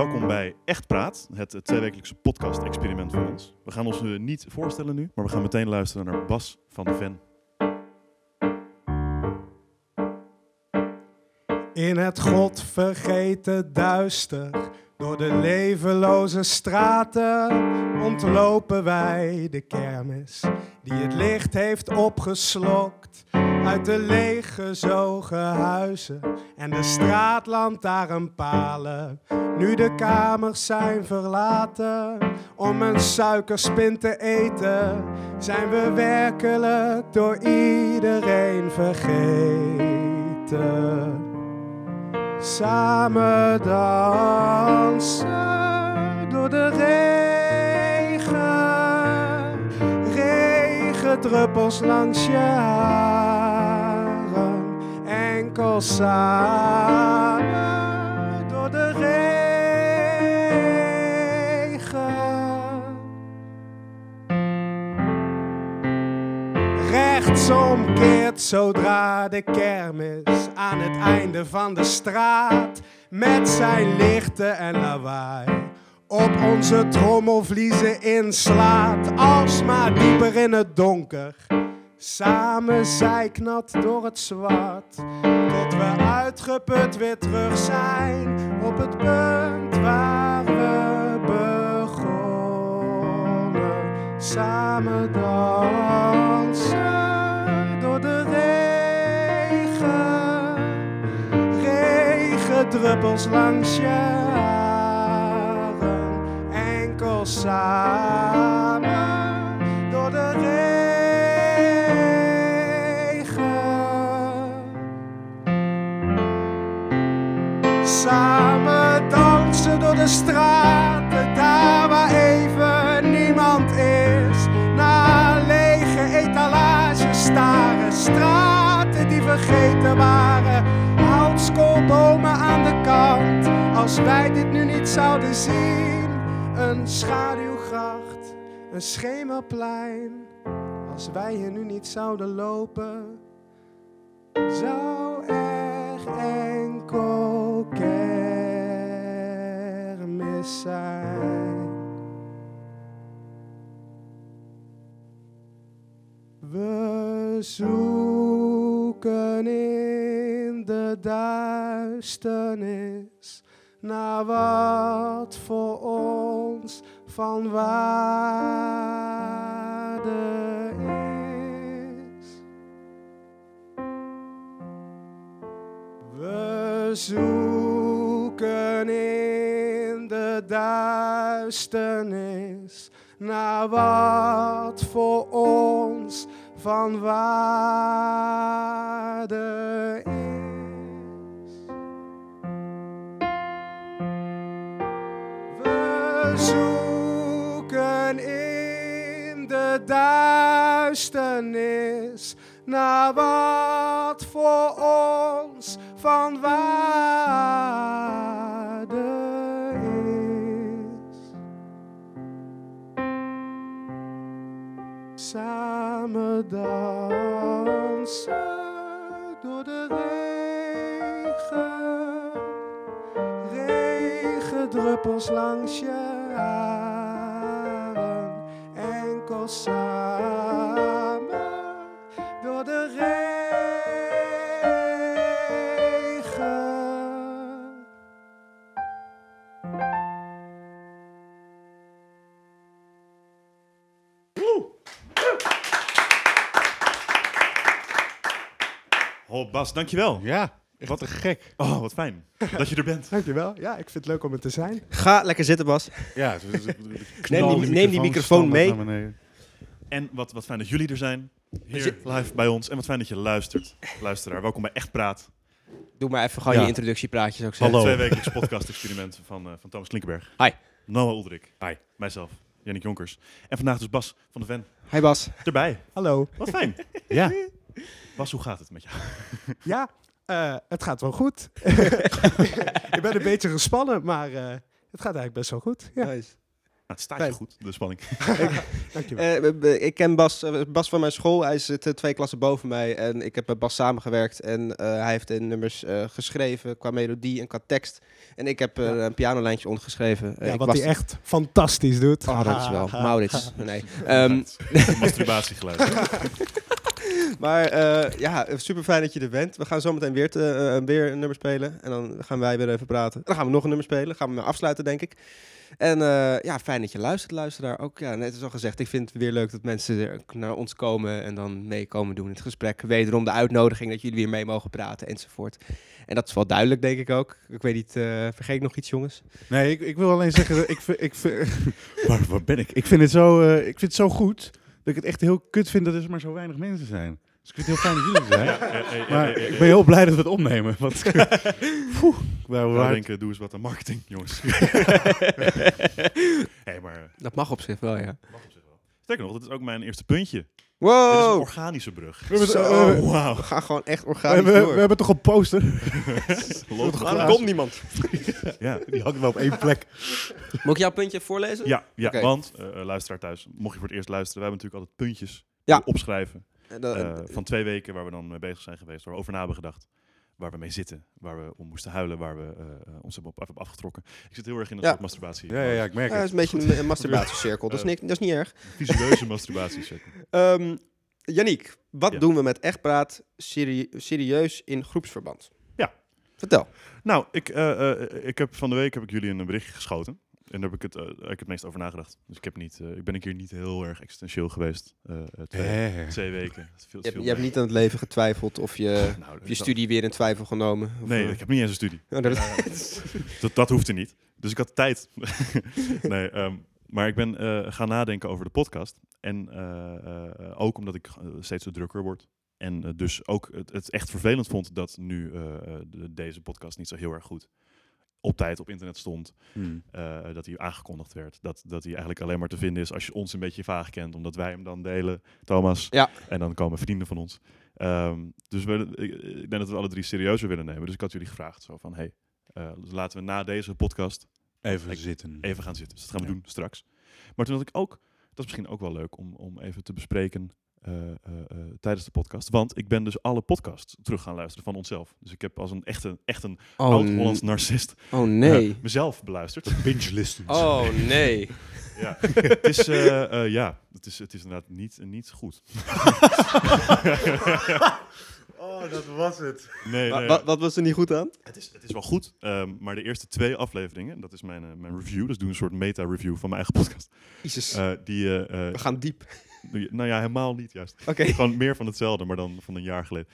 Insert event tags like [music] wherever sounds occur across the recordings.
welkom bij Echt Praat, het tweewekelijkse podcast-experiment van ons. We gaan ons eh, niet voorstellen nu, maar we gaan meteen luisteren naar Bas van de Ven. In het godvergeten duister, door de levenloze straten, ontlopen wij de kermis die het licht heeft opgeslokt. Uit de leeggezogen huizen en de straatlantaarnpalen. Nu de kamers zijn verlaten om een suikerspin te eten, zijn we werkelijk door iedereen vergeten. Samen dansen door de regen, regendruppels langs je haren, enkel samen door de regen. Rechtsomkeert zodra de kermis aan het einde van de straat met zijn lichten en lawaai op onze trommelvliezen inslaat, alsmaar dieper in het donker. Samen zijknat door het zwart, uitgeput weer terug zijn op het punt waar we begonnen. Samen dansen door de regen, regendruppels langs je haren, enkel samen Samen dansen door de straten, daar waar even niemand is. Naar lege etalages staren, straten die vergeten waren. Houtskoolbomen aan de kant, als wij dit nu niet zouden zien. Een schaduwgracht, een schemerplein, als wij hier nu niet zouden lopen zou er enkel zijn. We zoeken in de duisternis naar wat voor ons van waarde is. We zoeken in de duisternis naar wat voor ons van waarde is. We zoeken in de duisternis naar wat voor ons van waarde Samen dansen door de regen, regendruppels langs je haren, enkel samen door de regen. Oh, Bas, dankjewel. Ja, echt Wat- te gek. Oh, wat fijn dat je er bent. [laughs] Dankjewel. Ja, ik vind het leuk om er te zijn. Ga lekker zitten, Bas. Ja, het- het- het- Neem die- neem die microfoon mee. standaard naar beneden. En wat, wat fijn dat jullie er zijn, hier live bij ons. En wat fijn dat je luistert, luisteraar. Welkom bij Echt Praat. Doe maar even gewoon Ja. je introductiepraatje, zou ik zeggen. Hallo. Het tweewekelijks podcast-experiment van, eh, van Thomas Klinkenberg. Hi. Noah Uldrik. Hi. Mijzelf, Jannik Jonkers. En vandaag dus Bas van de Ven. Hi Bas. Erbij. Hallo. Wat fijn. Ja, [laughs] Bas, hoe gaat het met jou? Ja, eh, het gaat wel goed. [laughs] ik ben een beetje gespannen, maar eh, het gaat eigenlijk best wel goed. Ja. Nice. het staat je goed, de spanning. [laughs] Dankjewel. Eh, we- we- ik ken Bas, Bas van mijn school. Hij zit twee klassen boven mij. En ik heb met Bas samengewerkt. En eh, hij heeft de nummers eh, geschreven qua melodie en qua tekst. En ik heb Ja. een pianolijntje ondergeschreven. Ja, ik wat was- hij echt fantastisch doet. Oh, dankjewel. Ha, [laughs] ha, Maurits. ha. Nee. Ehm, Masturbatiegeluid. Maar eh, ja, super fijn dat je er bent. We gaan zometeen weer, te, eh, weer een nummer spelen. En dan gaan wij weer even praten. Dan gaan we nog een nummer spelen. Gaan we afsluiten, denk ik. En eh, ja, fijn dat je luistert, luisteraar. Ook, ja, net is al gezegd, ik vind het weer leuk dat mensen naar ons komen en dan meekomen doen in het gesprek. Wederom de uitnodiging dat jullie weer mee mogen praten enzovoort. En dat is wel duidelijk, denk ik ook. Ik weet niet, vergeet ik nog iets, jongens? Nee, ik, ik wil alleen zeggen, ik, ik, [laughs] waar, waar ben ik? Ik vind, het zo, ik vind het zo goed dat ik het echt heel kut vind dat er maar zo weinig mensen zijn. Dus ik vind het heel fijn dat jullie [laughs] zijn. Ja, ja, ja, ja, Maar ja, ja, ik ja. ben heel blij dat we het opnemen. Want, [laughs] Poeh, waar, Ik waar, denk, eh, doe eens wat aan marketing, jongens. [laughs] hey, maar... eh, Dat mag op zich wel, ja. mag op zich wel. Sterker nog, dat is ook mijn eerste puntje. Dit is een Wow! organische brug. we, hebben, Zo. we- Wauw. We gaan gewoon echt we, organisch hebben- door. we hebben toch een poster? [laughs] Komt niemand? [laughs] Ja, Die hangt wel op één plek. Moet ik jouw puntje voorlezen? ja, ja want, eh, eh, luisteraar thuis, mocht je voor het eerst luisteren, we hebben natuurlijk altijd puntjes Ja. we opschrijven. En dan- eh, van twee weken waar we dan mee bezig zijn geweest, waar we over na hebben gedacht. Waar we mee zitten, waar we om moesten huilen, waar we eh, eh, ons hebben op, hebben afgetrokken. Ik zit heel erg in een Ja. soort masturbatie. Ja, ja, ja, ik merk ja, dat het. is een beetje een, een [laughs] masturbatiecirkel. Dat is, niks, dat is niet erg. Visueuze [laughs] masturbatie. Ehm Yannick, wat Ja. doen we met Echt Praat serie- serieus in groepsverband? Ja. Vertel. Nou, ik, eh, eh, ik heb van de week heb ik jullie een berichtje geschoten. En daar heb ik het, eh, ik heb het meest over nagedacht. Dus ik, heb niet, eh, ik ben een keer niet heel erg existentieel geweest. eh, twee, weken. Veel, Je hebt, veel je hebt niet aan het leven getwijfeld of je, Nou, of je studie weer in twijfel genomen. Of, Nee, ik heb niet eens een studie. oh, dat- [laughs] Dat, dat hoefde niet. Dus ik had tijd. [laughs] nee, ehm, maar ik ben eh, gaan nadenken over de podcast. En eh, eh, ook omdat ik steeds zo drukker word. En dus ook het, het echt vervelend vond dat nu de- deze podcast niet zo heel erg goed op tijd op internet stond. Hmm. eh, dat hij aangekondigd werd. Dat, dat hij eigenlijk alleen maar te vinden is als je ons een beetje vaag kent. Omdat wij hem dan delen, Thomas. Ja. En dan komen vrienden van ons. Ehm, dus we, ik, ik denk dat we alle drie serieuzer willen nemen. Dus ik had jullie gevraagd zo van... Hey, eh, laten we na deze podcast Even Ik- zitten. even gaan zitten. Dus dat gaan we Ja. doen straks. Maar toen had ik ook... Dat is misschien ook wel leuk om, om even te bespreken... eh, eh, eh, tijdens de podcast. Want ik ben dus alle podcasts terug gaan luisteren van onszelf. Dus ik heb als een echte, echt een oh, oud-Hollands narcist oh nee. mezelf beluisterd. [laughs] Binge listen. oh nee. [laughs] Ja, het is, eh, eh, ja, het is, het is inderdaad niet, niet goed. [laughs] Oh, dat was het. Nee, nee, wat, wat was er niet goed aan? het, is, het is wel goed, ehm, maar de eerste twee afleveringen, dat is mijn, mijn review, dus ik doe een soort meta-review van mijn eigen podcast. Jezus. Eh, die, we gaan diep. Nou ja, helemaal niet juist. Oké. [laughs] Gewoon meer van hetzelfde, maar dan van een jaar geleden.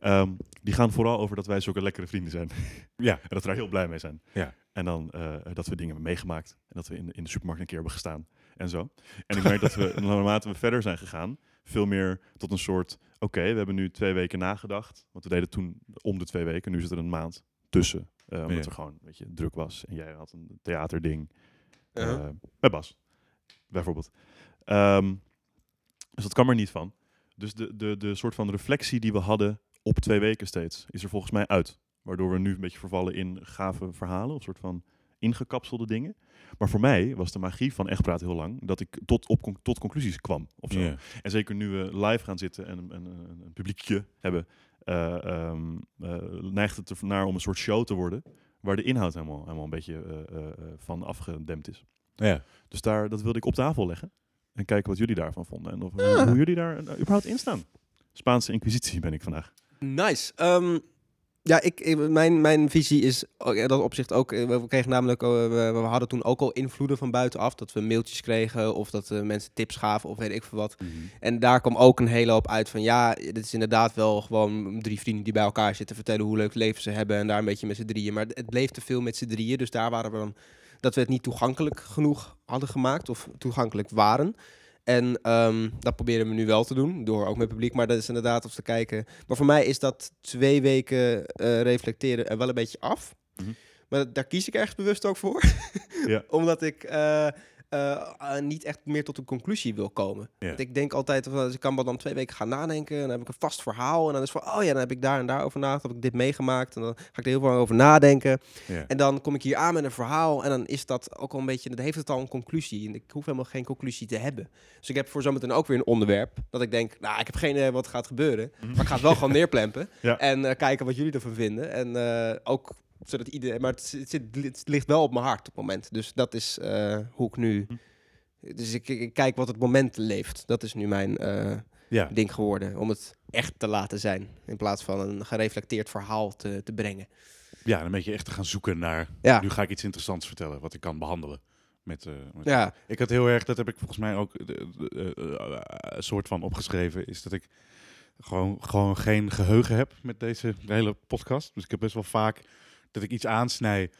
Ehm, die gaan vooral over dat wij zulke lekkere vrienden zijn. [laughs] Ja. En dat we daar heel blij mee zijn. Ja. En dan eh, dat we dingen hebben meegemaakt. En dat we in, in de supermarkt een keer hebben gestaan. En zo. En ik merk dat we, [laughs] naarmate we verder zijn gegaan, veel meer tot een soort... Oké, we hebben nu twee weken nagedacht. Want we deden toen om de twee weken. Nu zit er een maand tussen. eh, omdat Ja. er gewoon weet je, druk was. En jij had een theaterding. Eh, bij Bas, bijvoorbeeld. Ehm, dus dat kwam er niet van. Dus de, de, de soort van reflectie die we hadden op twee weken steeds, is er volgens mij uit. Waardoor we nu een beetje vervallen in gave verhalen, of soort van ingekapselde dingen. Maar voor mij was de magie van Echt Praat heel lang dat ik tot, op, tot conclusies kwam. Of zo. Ja. En zeker nu we live gaan zitten en een, publiekje hebben, ehm, eh, neigt het ernaar om een soort show te worden. Waar de inhoud helemaal, helemaal een beetje eh, van afgedempt is. Ja. Dus daar, dat wilde ik op tafel leggen. En kijken wat jullie daarvan vonden. En of, hoe, hoe jullie daar eh, überhaupt in staan. Spaanse inquisitie ben ik vandaag. Nice. Ehm, ja, ik, ik- mijn, mijn visie is in dat opzicht ook. eh, We kregen namelijk, eh, we, we hadden toen ook al invloeden van buitenaf. Dat we mailtjes kregen of dat eh, mensen tips gaven of weet ik veel wat. En daar kwam ook een hele hoop uit van ja, dit is inderdaad wel gewoon drie vrienden die bij elkaar zitten vertellen hoe leuk leven ze hebben en daar een beetje met z'n drieën. Maar het bleef te veel met z'n drieën, dus daar waren we dan dat we het niet toegankelijk genoeg hadden gemaakt of toegankelijk waren. En ehm, dat proberen we nu wel te doen, door ook met publiek, maar dat is inderdaad om te kijken. Maar voor mij is dat twee weken eh, reflecteren er wel een beetje af. Mhm. Maar daar kies ik ergens bewust ook voor. Ja. [laughs] Omdat ik, eh, eh, eh, niet echt meer tot een conclusie wil komen. Want ik denk altijd, van, ik kan wel dan twee weken gaan nadenken. En dan heb ik een vast verhaal. En dan is van, oh ja, dan heb ik daar en daar over nagedacht. Heb ik dit meegemaakt. En dan ga ik er heel veel over nadenken. En dan kom ik hier aan met een verhaal. En dan is dat ook al een beetje, dan heeft het al een conclusie. En ik hoef helemaal geen conclusie te hebben. Dus ik heb voor zometeen ook weer een onderwerp. Dat ik denk, nou, ik heb geen idee wat gaat gebeuren. Maar ik ga het wel gewoon [laughs] neerplempen. Ja. En eh, kijken wat jullie ervan vinden. En ook zodat iedereen. Maar het, zit- het, zit- het ligt wel op mijn hart op het moment. Dus dat is eh, hoe ik nu. Dus ik, ik kijk wat het moment leeft. Dat is nu mijn eh, Ja. ding geworden. Om het echt te laten zijn. In plaats van een gereflecteerd verhaal te, te brengen. ja, dan ben je echt te gaan zoeken naar... Ja. Nu ga ik iets interessants vertellen, wat ik kan behandelen. Met, eh, met Ja, Ik had heel erg, dat heb ik volgens mij ook een soort van opgeschreven, is dat ik gewoon, gewoon geen geheugen heb met deze hele podcast. Dus ik heb best wel vaak dat ik iets aansnij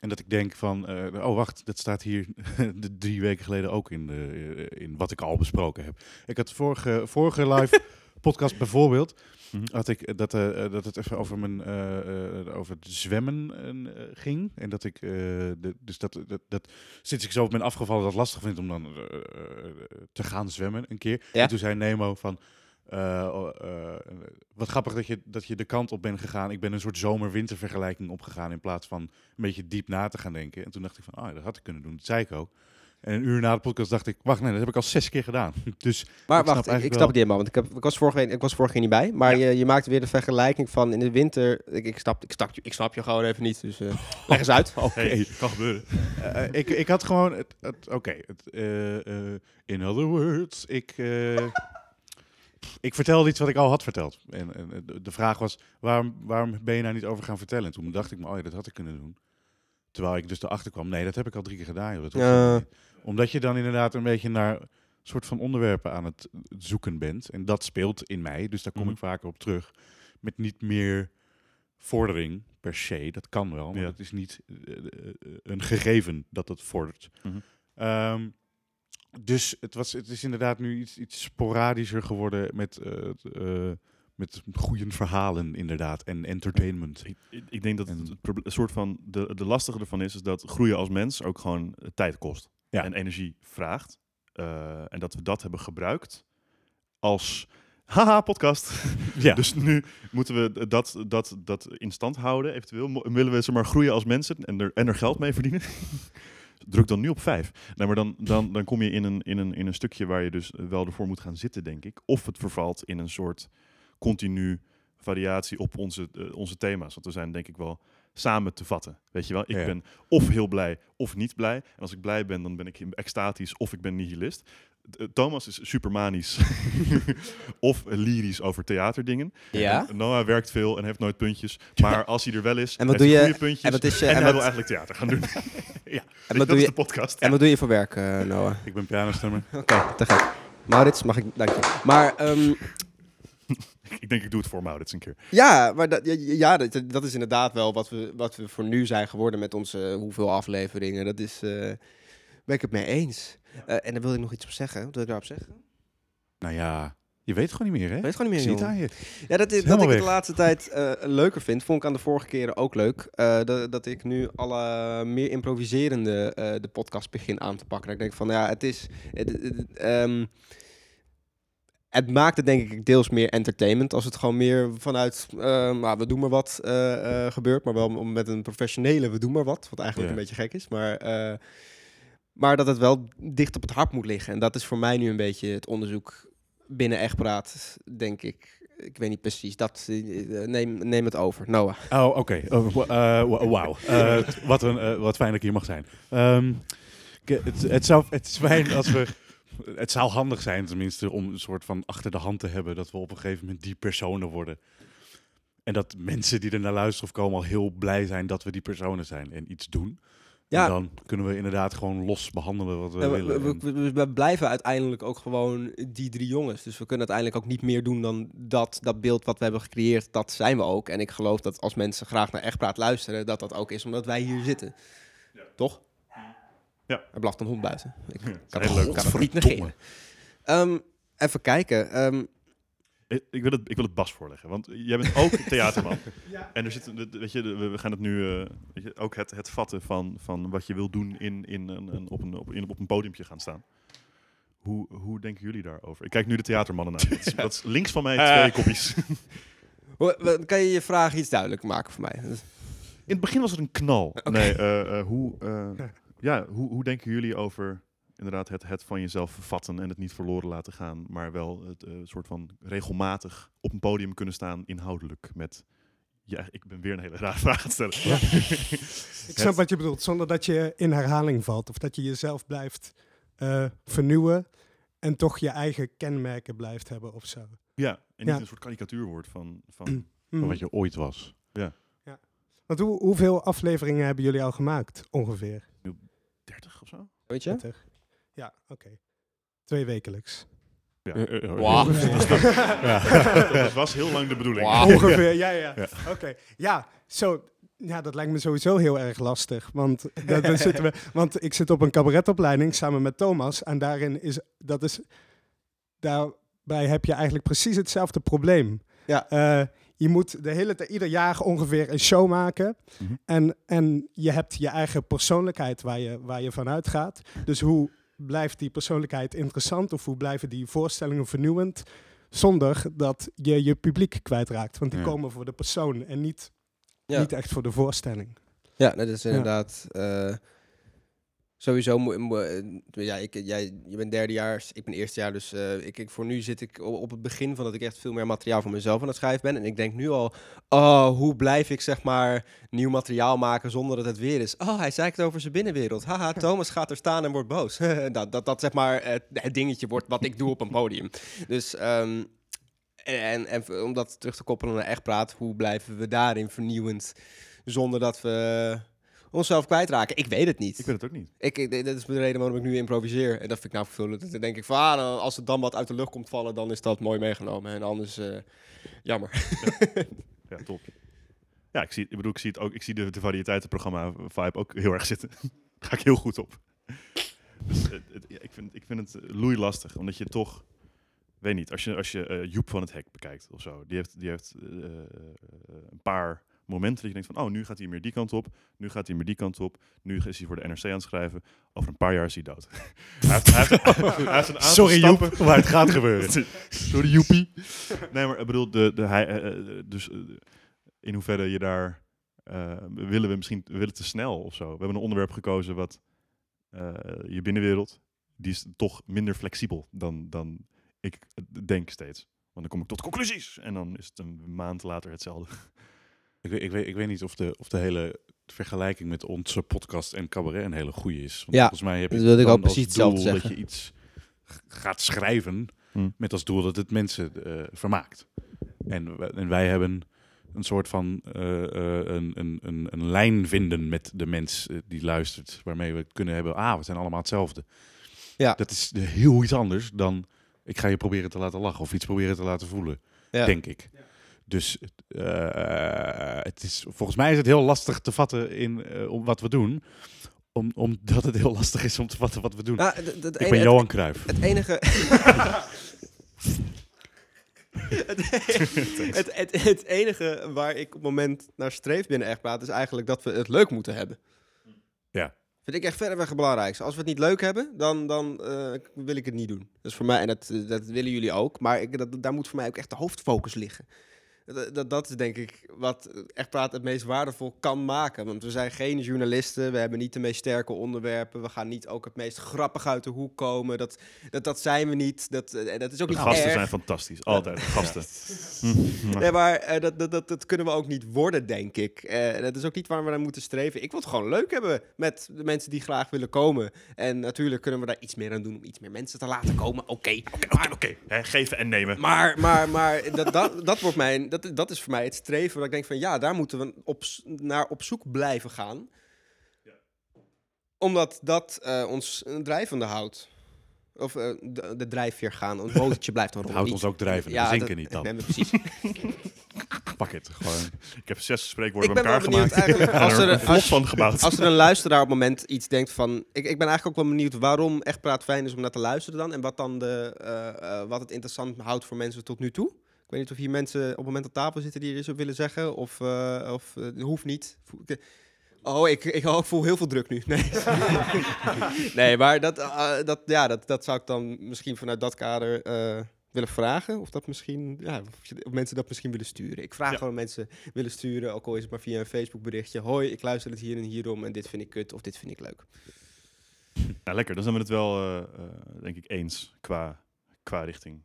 en dat ik denk van, eh, oh wacht, dat staat hier [laughs] de drie weken geleden ook in, de, eh, in wat ik al besproken heb. Ik had vorige, vorige live [laughs] podcast bijvoorbeeld, Mhm. had ik dat, eh, dat het even over mijn over het zwemmen ging en dat ik de, dus dat, dat, dat sinds ik zo ben afgevallen dat het lastig vind om dan te gaan zwemmen een keer. Ja. En toen zei Nemo van eh, oh, eh, wat grappig dat je, dat je de kant op bent gegaan. Ik ben een soort zomer-winter vergelijking opgegaan in plaats van een beetje diep na te gaan denken. En toen dacht ik van, ah, dat had ik kunnen doen. Dat zei ik ook. En een uur na de podcast dacht ik, wacht, nee, dat heb ik al zes keer gedaan. [laughs] Dus maar Ik snap wacht, ik, ik eigenlijk snap het helemaal. Want ik, heb, ik, was vorige week, ik was vorige keer niet bij. Maar je, je maakte weer de vergelijking van in de winter. Ik, ik, snap, ik, snap, je- ik snap je gewoon even niet. Dus eh, [laughs] leg eens uit. Hey, kan gebeuren. Ik, ik had gewoon het, het oké. het, eh, eh, in other words, ik, eh, ik vertelde iets wat ik al had verteld. En, en eh, de- vraag was, waarom, waarom ben je nou niet over gaan vertellen? En toen dacht ik me, oh ja, dat had ik kunnen doen. Terwijl ik dus erachter kwam, nee, dat heb ik al drie keer gedaan. Joh. Dat Ja. Omdat je dan inderdaad een beetje naar soort van onderwerpen aan het zoeken bent. En dat speelt in mij, dus daar kom Mhm. ik vaker op terug. Met niet meer vordering per se. Dat kan wel, maar Ja. het is niet eh, eh, een gegeven dat het vordert. Ehm, dus het, was, het is inderdaad nu iets, iets sporadischer geworden met, eh, eh, met goede verhalen inderdaad en entertainment. Ik, ik- ik denk dat En- het, soort van de, de lastige ervan is, is dat groeien als mens ook gewoon eh, tijd kost Ja. en energie vraagt. En dat we dat hebben gebruikt als [laughs] haha podcast. [laughs] Ja, Dus nu moeten we dat, dat, dat in stand houden. Eventueel willen we ze maar groeien als mensen en er, en er geld mee verdienen. [laughs] Druk dan nu op vijf. Nee, maar dan, dan, dan kom je in een, in, een, in een stukje waar je dus wel ervoor moet gaan zitten, denk ik. Of het vervalt in een soort continu variatie op onze, eh, onze thema's. Want we zijn denk ik wel samen te vatten. Weet je wel, ik Ja. ben of heel blij of niet blij. En als ik blij ben, dan ben ik extatisch of ik ben nihilist. Eh, Thomas is supermanisch [laughs] of lyrisch over theaterdingen. Ja. En Noah werkt veel en heeft nooit puntjes. [laughs] Maar als hij er wel is, En wat heeft doe hij je- goede puntjes. en wat is je- en en hij wat- wil eigenlijk theater gaan doen. [laughs] ja, En wat dat doe is je, de podcast. en wat doe je voor werk, eh, Noah? ik ben pianostemmer. Oké, te gek. Maurits, mag ik... Dank je. Maar ehm, [laughs] Ik denk ik doe het voor Maurits een keer. Ja, maar dat, ja, dat, dat is inderdaad wel wat we, wat we voor nu zijn geworden met onze eh, hoeveel afleveringen. Dat is, eh ben ik het mee eens. Eh, en dan wil ik nog iets op zeggen. Wat wil ik daarop zeggen? Nou ja, je weet het gewoon niet meer, hè? Weet gewoon niet meer, jongen. aan je. Ja, dat, is, dat ik de laatste tijd leuker vind, vond ik aan de vorige keren ook leuk. Dat, dat ik nu alle meer improviserende eh, de podcast begin aan te pakken. Dat ik denk van, ja, het is... Het, het- het, ehm, het maakt het denk ik deels meer entertainment als het gewoon meer vanuit, eh, nou, we doen maar wat eh, eh, gebeurt, maar wel met een professionele we doen maar wat, wat eigenlijk een beetje gek is, maar, maar dat het wel dicht op het hart moet liggen. En dat is voor mij nu een beetje het onderzoek binnen Echtpraat, denk ik. Ik weet niet precies. Dat, neem, neem het over. Noah. Oh, oké. Oh, wa- wa- Wauw. [laughs] Wat, een, wat fijn dat ik hier mag zijn. Ehm, het, het, zou, het is fijn als we... Het zou handig zijn tenminste om een soort van achter de hand te hebben... dat we op een gegeven moment die personen worden. En dat mensen die er naar luisteren of komen al heel blij zijn dat we die personen zijn en iets doen. Ja. En dan kunnen we inderdaad gewoon los behandelen wat we Ja, willen. we, En- we- we blijven uiteindelijk ook gewoon die drie jongens. Dus we kunnen uiteindelijk ook niet meer doen dan dat, dat beeld wat we hebben gecreëerd. Dat zijn we ook. En ik geloof dat als mensen graag naar Echtpraat luisteren, dat dat ook is omdat wij hier zitten. Toch? Ja. Er blaft een hond buiten. Ik kan, heel het, leuk. kan het niet negeren. Ehm, even kijken. Ehm, Ik, wil het, ik wil het Bas voorleggen, want jij bent ook theaterman. [laughs] Ja. En er zit, een- weet je, we gaan het nu, eh, weet je, ook het, het vatten van, van wat je wil doen in, in, een, op, een, op, in, op een podiumpje gaan staan. Hoe, hoe denken jullie daarover? Ik kijk nu de theatermannen naar. [laughs] Dat is, dat is links van mij twee Eh. kopjes. [laughs] Kan je je vraag iets duidelijk maken voor mij? In het begin was het een knal. Nee, eh, eh, hoe, eh, ja, hoe, hoe denken jullie over inderdaad het, het van jezelf vervatten en het niet verloren laten gaan, maar wel het eh, soort van regelmatig op een podium kunnen staan inhoudelijk met... Ja, ik ben weer een hele rare vraag aan het stellen. [laughs] Ik snap wat je bedoelt, zonder dat je in herhaling valt. Of dat je jezelf blijft eh, vernieuwen en toch je eigen kenmerken blijft hebben of zo. Ja, en niet Ja. een soort karikatuur wordt van... van Hmm. Wat je ooit was. Want hoe, hoeveel afleveringen hebben jullie al gemaakt, ongeveer? 30 of zo? Weet je? 20? Ja, oké. Twee wekelijks. Ja. Wauw. Dat was heel lang de bedoeling. Wauw. Ongeveer, ja, ja. Ja. Oké, ja, zo. Ja, dat lijkt me sowieso heel erg lastig. Want, dat, dan zitten we, [laughs] want ik zit op een cabaretopleiding samen met Thomas. En daarin is, dat is, daarbij heb je eigenlijk precies hetzelfde probleem. Ja. Eh, je moet de hele tijd, ieder jaar ongeveer een show maken. Mhm. en, en je hebt je eigen persoonlijkheid waar je, waar je vanuit gaat. Dus hoe blijft die persoonlijkheid interessant? Of hoe blijven die voorstellingen vernieuwend? Zonder dat je je publiek kwijtraakt. Want die Ja. komen voor de persoon en niet, Ja. niet echt voor de voorstelling. Ja, dat is inderdaad eh, sowieso. eh, ja, ik, jij, je bent derdejaars, ik ben eerstejaar, dus eh, ik, ik, voor nu zit ik op het begin van dat ik echt veel meer materiaal voor mezelf aan het schrijven ben. En ik denk nu al, oh, hoe blijf ik zeg maar nieuw materiaal maken zonder dat het weer is? Oh, hij zei het over zijn binnenwereld. Haha, [laughs] Thomas gaat er staan en wordt boos. [laughs] dat, dat dat zeg maar het dingetje wordt wat ik doe op een podium. Dus ehm, en, en v- om dat terug te koppelen naar echt praat, hoe blijven we daarin vernieuwend zonder dat we onszelf kwijtraken? Ik weet het niet. Ik weet het ook niet. Ik, ik, dat is de reden waarom ik nu improviseer. En dat vind ik nou vervullend. Dan denk ik van, ah, als het dan wat uit de lucht komt vallen, dan is dat mooi meegenomen. En anders, eh, jammer. Ja, top. Ja, ik zie, ik bedoel, ik zie het ook. Ik zie de, de variëteitenprogramma vibe ook heel erg zitten. [laughs] Daar ga ik heel goed op. Dus, het- het- ja, ik, vind, ik vind het loei lastig, omdat je toch, weet niet, als je, als je eh, Joep van het Hek bekijkt of zo, die heeft, die heeft eh, eh, een paar momenten dat je denkt van, oh, nu gaat hij meer die kant op, nu gaat hij meer die kant op, nu is hij voor de NRC aan het schrijven, over een paar jaar is hij dood. [laughs] hij, heeft, hij, heeft, hij heeft een [laughs] aantal Sorry stappen- Joep, maar het gaat gebeuren. [laughs] Sorry, Joepie. Nee, maar ik bedoel, de, de, hij, eh, eh, dus eh, in hoeverre je daar... willen we misschien we willen te snel of zo. We hebben een onderwerp gekozen wat je binnenwereld, die is toch minder flexibel dan, dan ik denk steeds. Want dan kom ik tot conclusies en dan is het een maand later hetzelfde. Ik weet, ik, weet, ik weet niet of de, of de hele vergelijking met onze podcast en cabaret een hele goede is. Want Ja, volgens mij heb je dat ik dan ook precies als doel hetzelfde dat zeggen. je iets gaat schrijven Hm. met als doel dat het mensen eh, vermaakt. En, en wij hebben een soort van eh, eh, een, een, een, een lijn vinden met de mens die luistert, waarmee we kunnen hebben, ah, we zijn allemaal hetzelfde. Ja. Dat is heel iets anders dan ik ga je proberen te laten lachen of iets proberen te laten voelen, Ja. denk ik. Dus eh, het is, volgens mij is het heel lastig te vatten in eh, om wat we doen. Om, omdat het heel lastig is om te vatten wat we doen. Nou, ik ben Johan Cruijff. Het enige. [laughs] het, het, het, het enige waar ik op het moment naar streef binnen echt praat, is eigenlijk dat we het leuk moeten hebben. Ja. Vind ik echt verreweg het belangrijkste. Als we het niet leuk hebben, dan, dan eh, wil ik het niet doen. Dat is voor mij, en dat, dat willen jullie ook, maar ik, dat, daar moet voor mij ook echt de hoofdfocus liggen. Dat, dat, is denk ik wat echt praat het meest waardevol kan maken. Want we zijn geen journalisten, we hebben niet de meest sterke onderwerpen, we gaan niet ook het meest grappig uit de hoek komen. Dat, dat, dat zijn we niet. Dat, eh, dat is ook De niet gasten erg. zijn fantastisch, altijd. Gasten. [laughs] Nee, maar eh, dat, dat, dat, dat kunnen we ook niet worden, denk ik. Eh, dat is ook niet waar we naar moeten streven. Ik wil het gewoon leuk hebben met de mensen die graag willen komen. En natuurlijk kunnen we daar iets meer aan doen om iets meer mensen te laten komen. Oké. Oké, oké. Geven en nemen. Maar, maar, maar dat, dat, dat, wordt mijn, dat, dat is voor mij het streven. Waar ik denk van ja, daar moeten we op, naar op zoek blijven gaan. Omdat dat eh, ons een drijvende houdt. Of eh, de, de drijfveer gaan. Een motortje blijft dan rollen. houdt ons ook drijven. we zinken dat- niet dan. [laughs] Nee, precies. Pak het. Gewoon. Ik heb zes spreekwoorden Ik bij ben elkaar benieuwd gemaakt. [laughs] als er er- een als- van gebouwd. Als er een luisteraar op het moment iets denkt van... Ik, ik ben eigenlijk ook wel benieuwd waarom Echt Praat fijn is om naar te luisteren dan. En wat dan de, eh, eh, wat het interessant houdt voor mensen tot nu toe. Ik weet niet of hier mensen op het moment op tafel zitten die er iets op willen zeggen. Of, eh, of eh, hoeft niet. Ik- Oh, ik, ik, oh, ik voel heel veel druk nu. Nee, [laughs] nee maar dat, eh, dat, ja, dat, dat zou ik dan misschien vanuit dat kader eh, willen vragen. Of, dat misschien, ja, of, mensen dat misschien willen sturen. Ik vraag Ja. gewoon mensen willen sturen, ook al is het maar via een Facebook berichtje. Hoi, ik luister het hier en hierom en dit vind ik kut of dit vind ik leuk. Ja, lekker. Dan zijn we het wel, eh, eh, denk ik, eens qua, qua richting.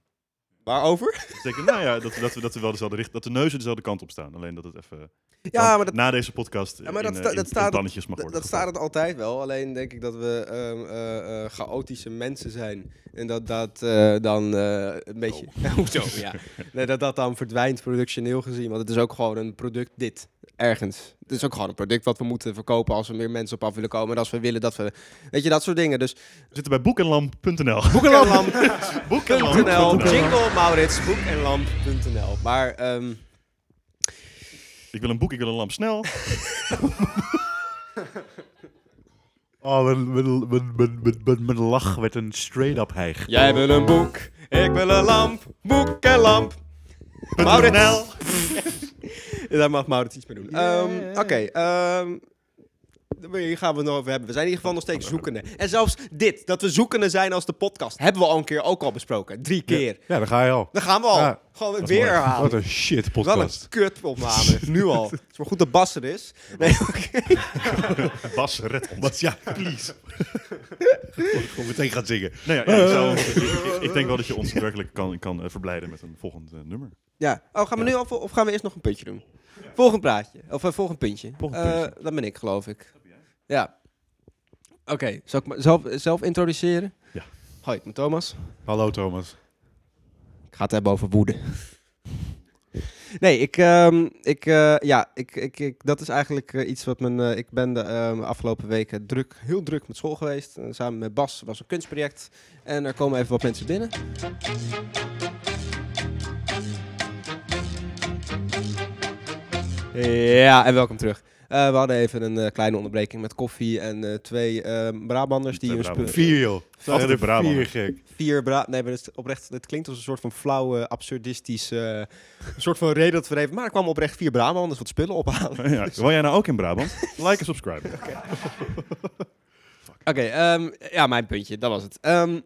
Waarover? Zeker, nou ja, dat, dat, we, dat we wel dezelfde richting, dat de neuzen dezelfde kant op staan. Alleen dat het even Ja, maar dat, na deze podcast Ja, maar dat in, sta- eh, dat staat in op- plannetjes mag dat, worden dat staat het altijd wel. Alleen denk ik dat we ehm, eh, eh, chaotische mensen zijn. En dat dat eh, dan eh, een beetje... [laughs] Hoezo, ja. [laughs] Nee, dat dat dan verdwijnt productioneel gezien. Want het is ook gewoon een product dit. Ergens. Het is ook gewoon een product wat we moeten verkopen als er meer mensen op af willen komen. En als we willen dat we... Weet je, dat soort dingen. Dus We zitten bij boekenlamp.nl. [laughs] boekenlamp.nl, Boekenlamp.nl. jingle Maurits, boekenlamp.nl. Maar... ehm, Ik wil een boek, ik wil een lamp snel. [laughs] Oh, mijn, mijn, mijn, mijn, mijn, mijn, mijn lach werd een straight-up hijg. Jij wil een boek, ik wil een lamp, boek en lamp. Maurits. [laughs] Daar mag Maurits iets mee doen. Ehm, Oké, ehm, hier gaan we het nog over hebben. We zijn in ieder geval nog steeds zoekende. En zelfs dit, dat we zoekende zijn als de podcast, hebben we al een keer ook al besproken. Drie keer. Ja, daar ga je al. Dan gaan we al. Ja, Gewoon weer mooi. herhalen. Wat een shit Wel een podcast. kut opname, [laughs] nu al. Het is maar goed dat Bas er is. Nee, oké. [laughs] Bas, red ons. Wat, ja, please. Gewoon meteen gaan zingen. Nee, ja, ja, ik, zou- ik, ik- ik denk wel dat je ons werkelijk kan, kan eh, verblijden met een volgend eh, nummer. Ja. Oh, gaan we nu al vo- of gaan we eerst nog een puntje doen? Volgend praatje. Of een volgend puntje. Volgend Eh, puntje. dat ben ik, geloof ik. Ja. Oké, zal ik me zelf, zelf introduceren? Ja. Hoi, ik ben Thomas. Hallo Thomas. Ik ga het hebben over woede. Nee, ik, ehm, ik, eh, ja, ik, ik, ik, dat is eigenlijk eh, iets wat mijn, eh, ik ben de ehm, afgelopen weken druk, heel druk met school geweest. Eh, samen met Bas was een kunstproject. En er komen even wat mensen binnen. Ja, en welkom terug. Eh, we hadden even een eh, kleine onderbreking met koffie en eh, twee ehm Brabanders die Brabanders. spe- Vier, joh. Altijd. Vier, gek. vier Bra nee, maar is oprecht, het klinkt als een soort van flauwe, absurdistische, een soort van reden dat we er even, maar er kwamen oprecht vier Brabanders wat spullen ophalen. Ja, woon jij nou ook in Brabant? [laughs] Like en subscribe. Oké, ehm, ja, mijn puntje, dat was het. Ehm,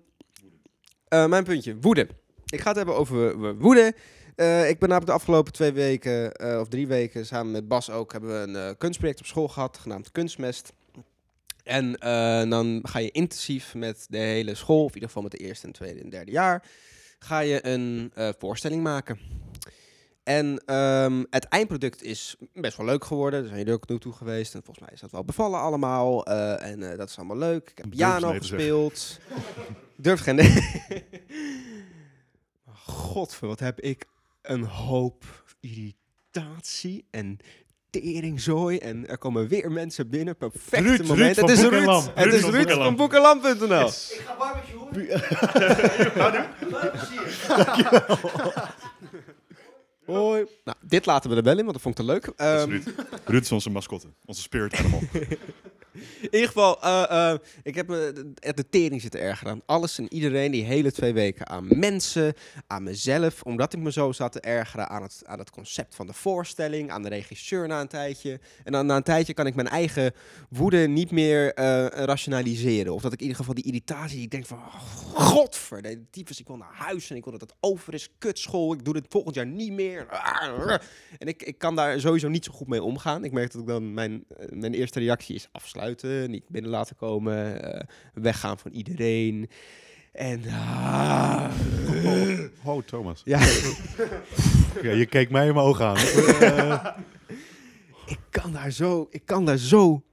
eh, mijn puntje, woede. Ik ga het hebben over wo- woede. Eh, ik ben namelijk de afgelopen twee weken, eh, of drie weken, samen met Bas ook, hebben we een eh, kunstproject op school gehad, genaamd Kunstmest. En dan ga je intensief met de hele school, of in ieder geval met de eerste en tweede en derde jaar, ga je een voorstelling maken. En ehm, het eindproduct is best wel leuk geworden. Daar zijn jullie ook naartoe geweest. En volgens mij is dat wel bevallen allemaal. En dat is allemaal leuk. Ik heb piano gespeeld. [laughs] Durf geen. [laughs] Godver, wat heb ik een hoop irritatie en teringzooi. En er komen weer mensen binnen. Perfecte Ruud, Ruud moment. van het is Ruud. Lam. Het Ruud is van Ruud Boek en van Lam. boekenlam.nl. [laughs] Hoi. Nou, dit laten we er wel in, want dat vond ik te leuk. Ehm, Ruud. Ruud is onze mascotte. Onze spirit animal. [laughs] In ieder geval, eh, eh, ik heb me de, de tering zitten erger aan. Alles en iedereen die hele twee weken aan mensen, aan mezelf. Omdat ik me zo zat te ergeren aan het, aan het concept van de voorstelling, aan de regisseur na een tijdje. En dan na een tijdje kan ik mijn eigen woede niet meer eh, rationaliseren. Of dat ik in ieder geval die irritatie, ik denk van, oh, godver, tyfus, ik wil naar huis en ik wil dat het over is. Kutschool, ik doe dit volgend jaar niet meer. En ik, ik kan daar sowieso niet zo goed mee omgaan. Ik merk dat ik dan mijn, mijn eerste reactie is afsluiten, niet binnen laten komen, eh, weggaan van iedereen. En ah, Oh, Thomas. ja, [laughs] Ja, je keek mij in mijn ogen aan. [laughs] Ik kan daar zo, ik kan daar zo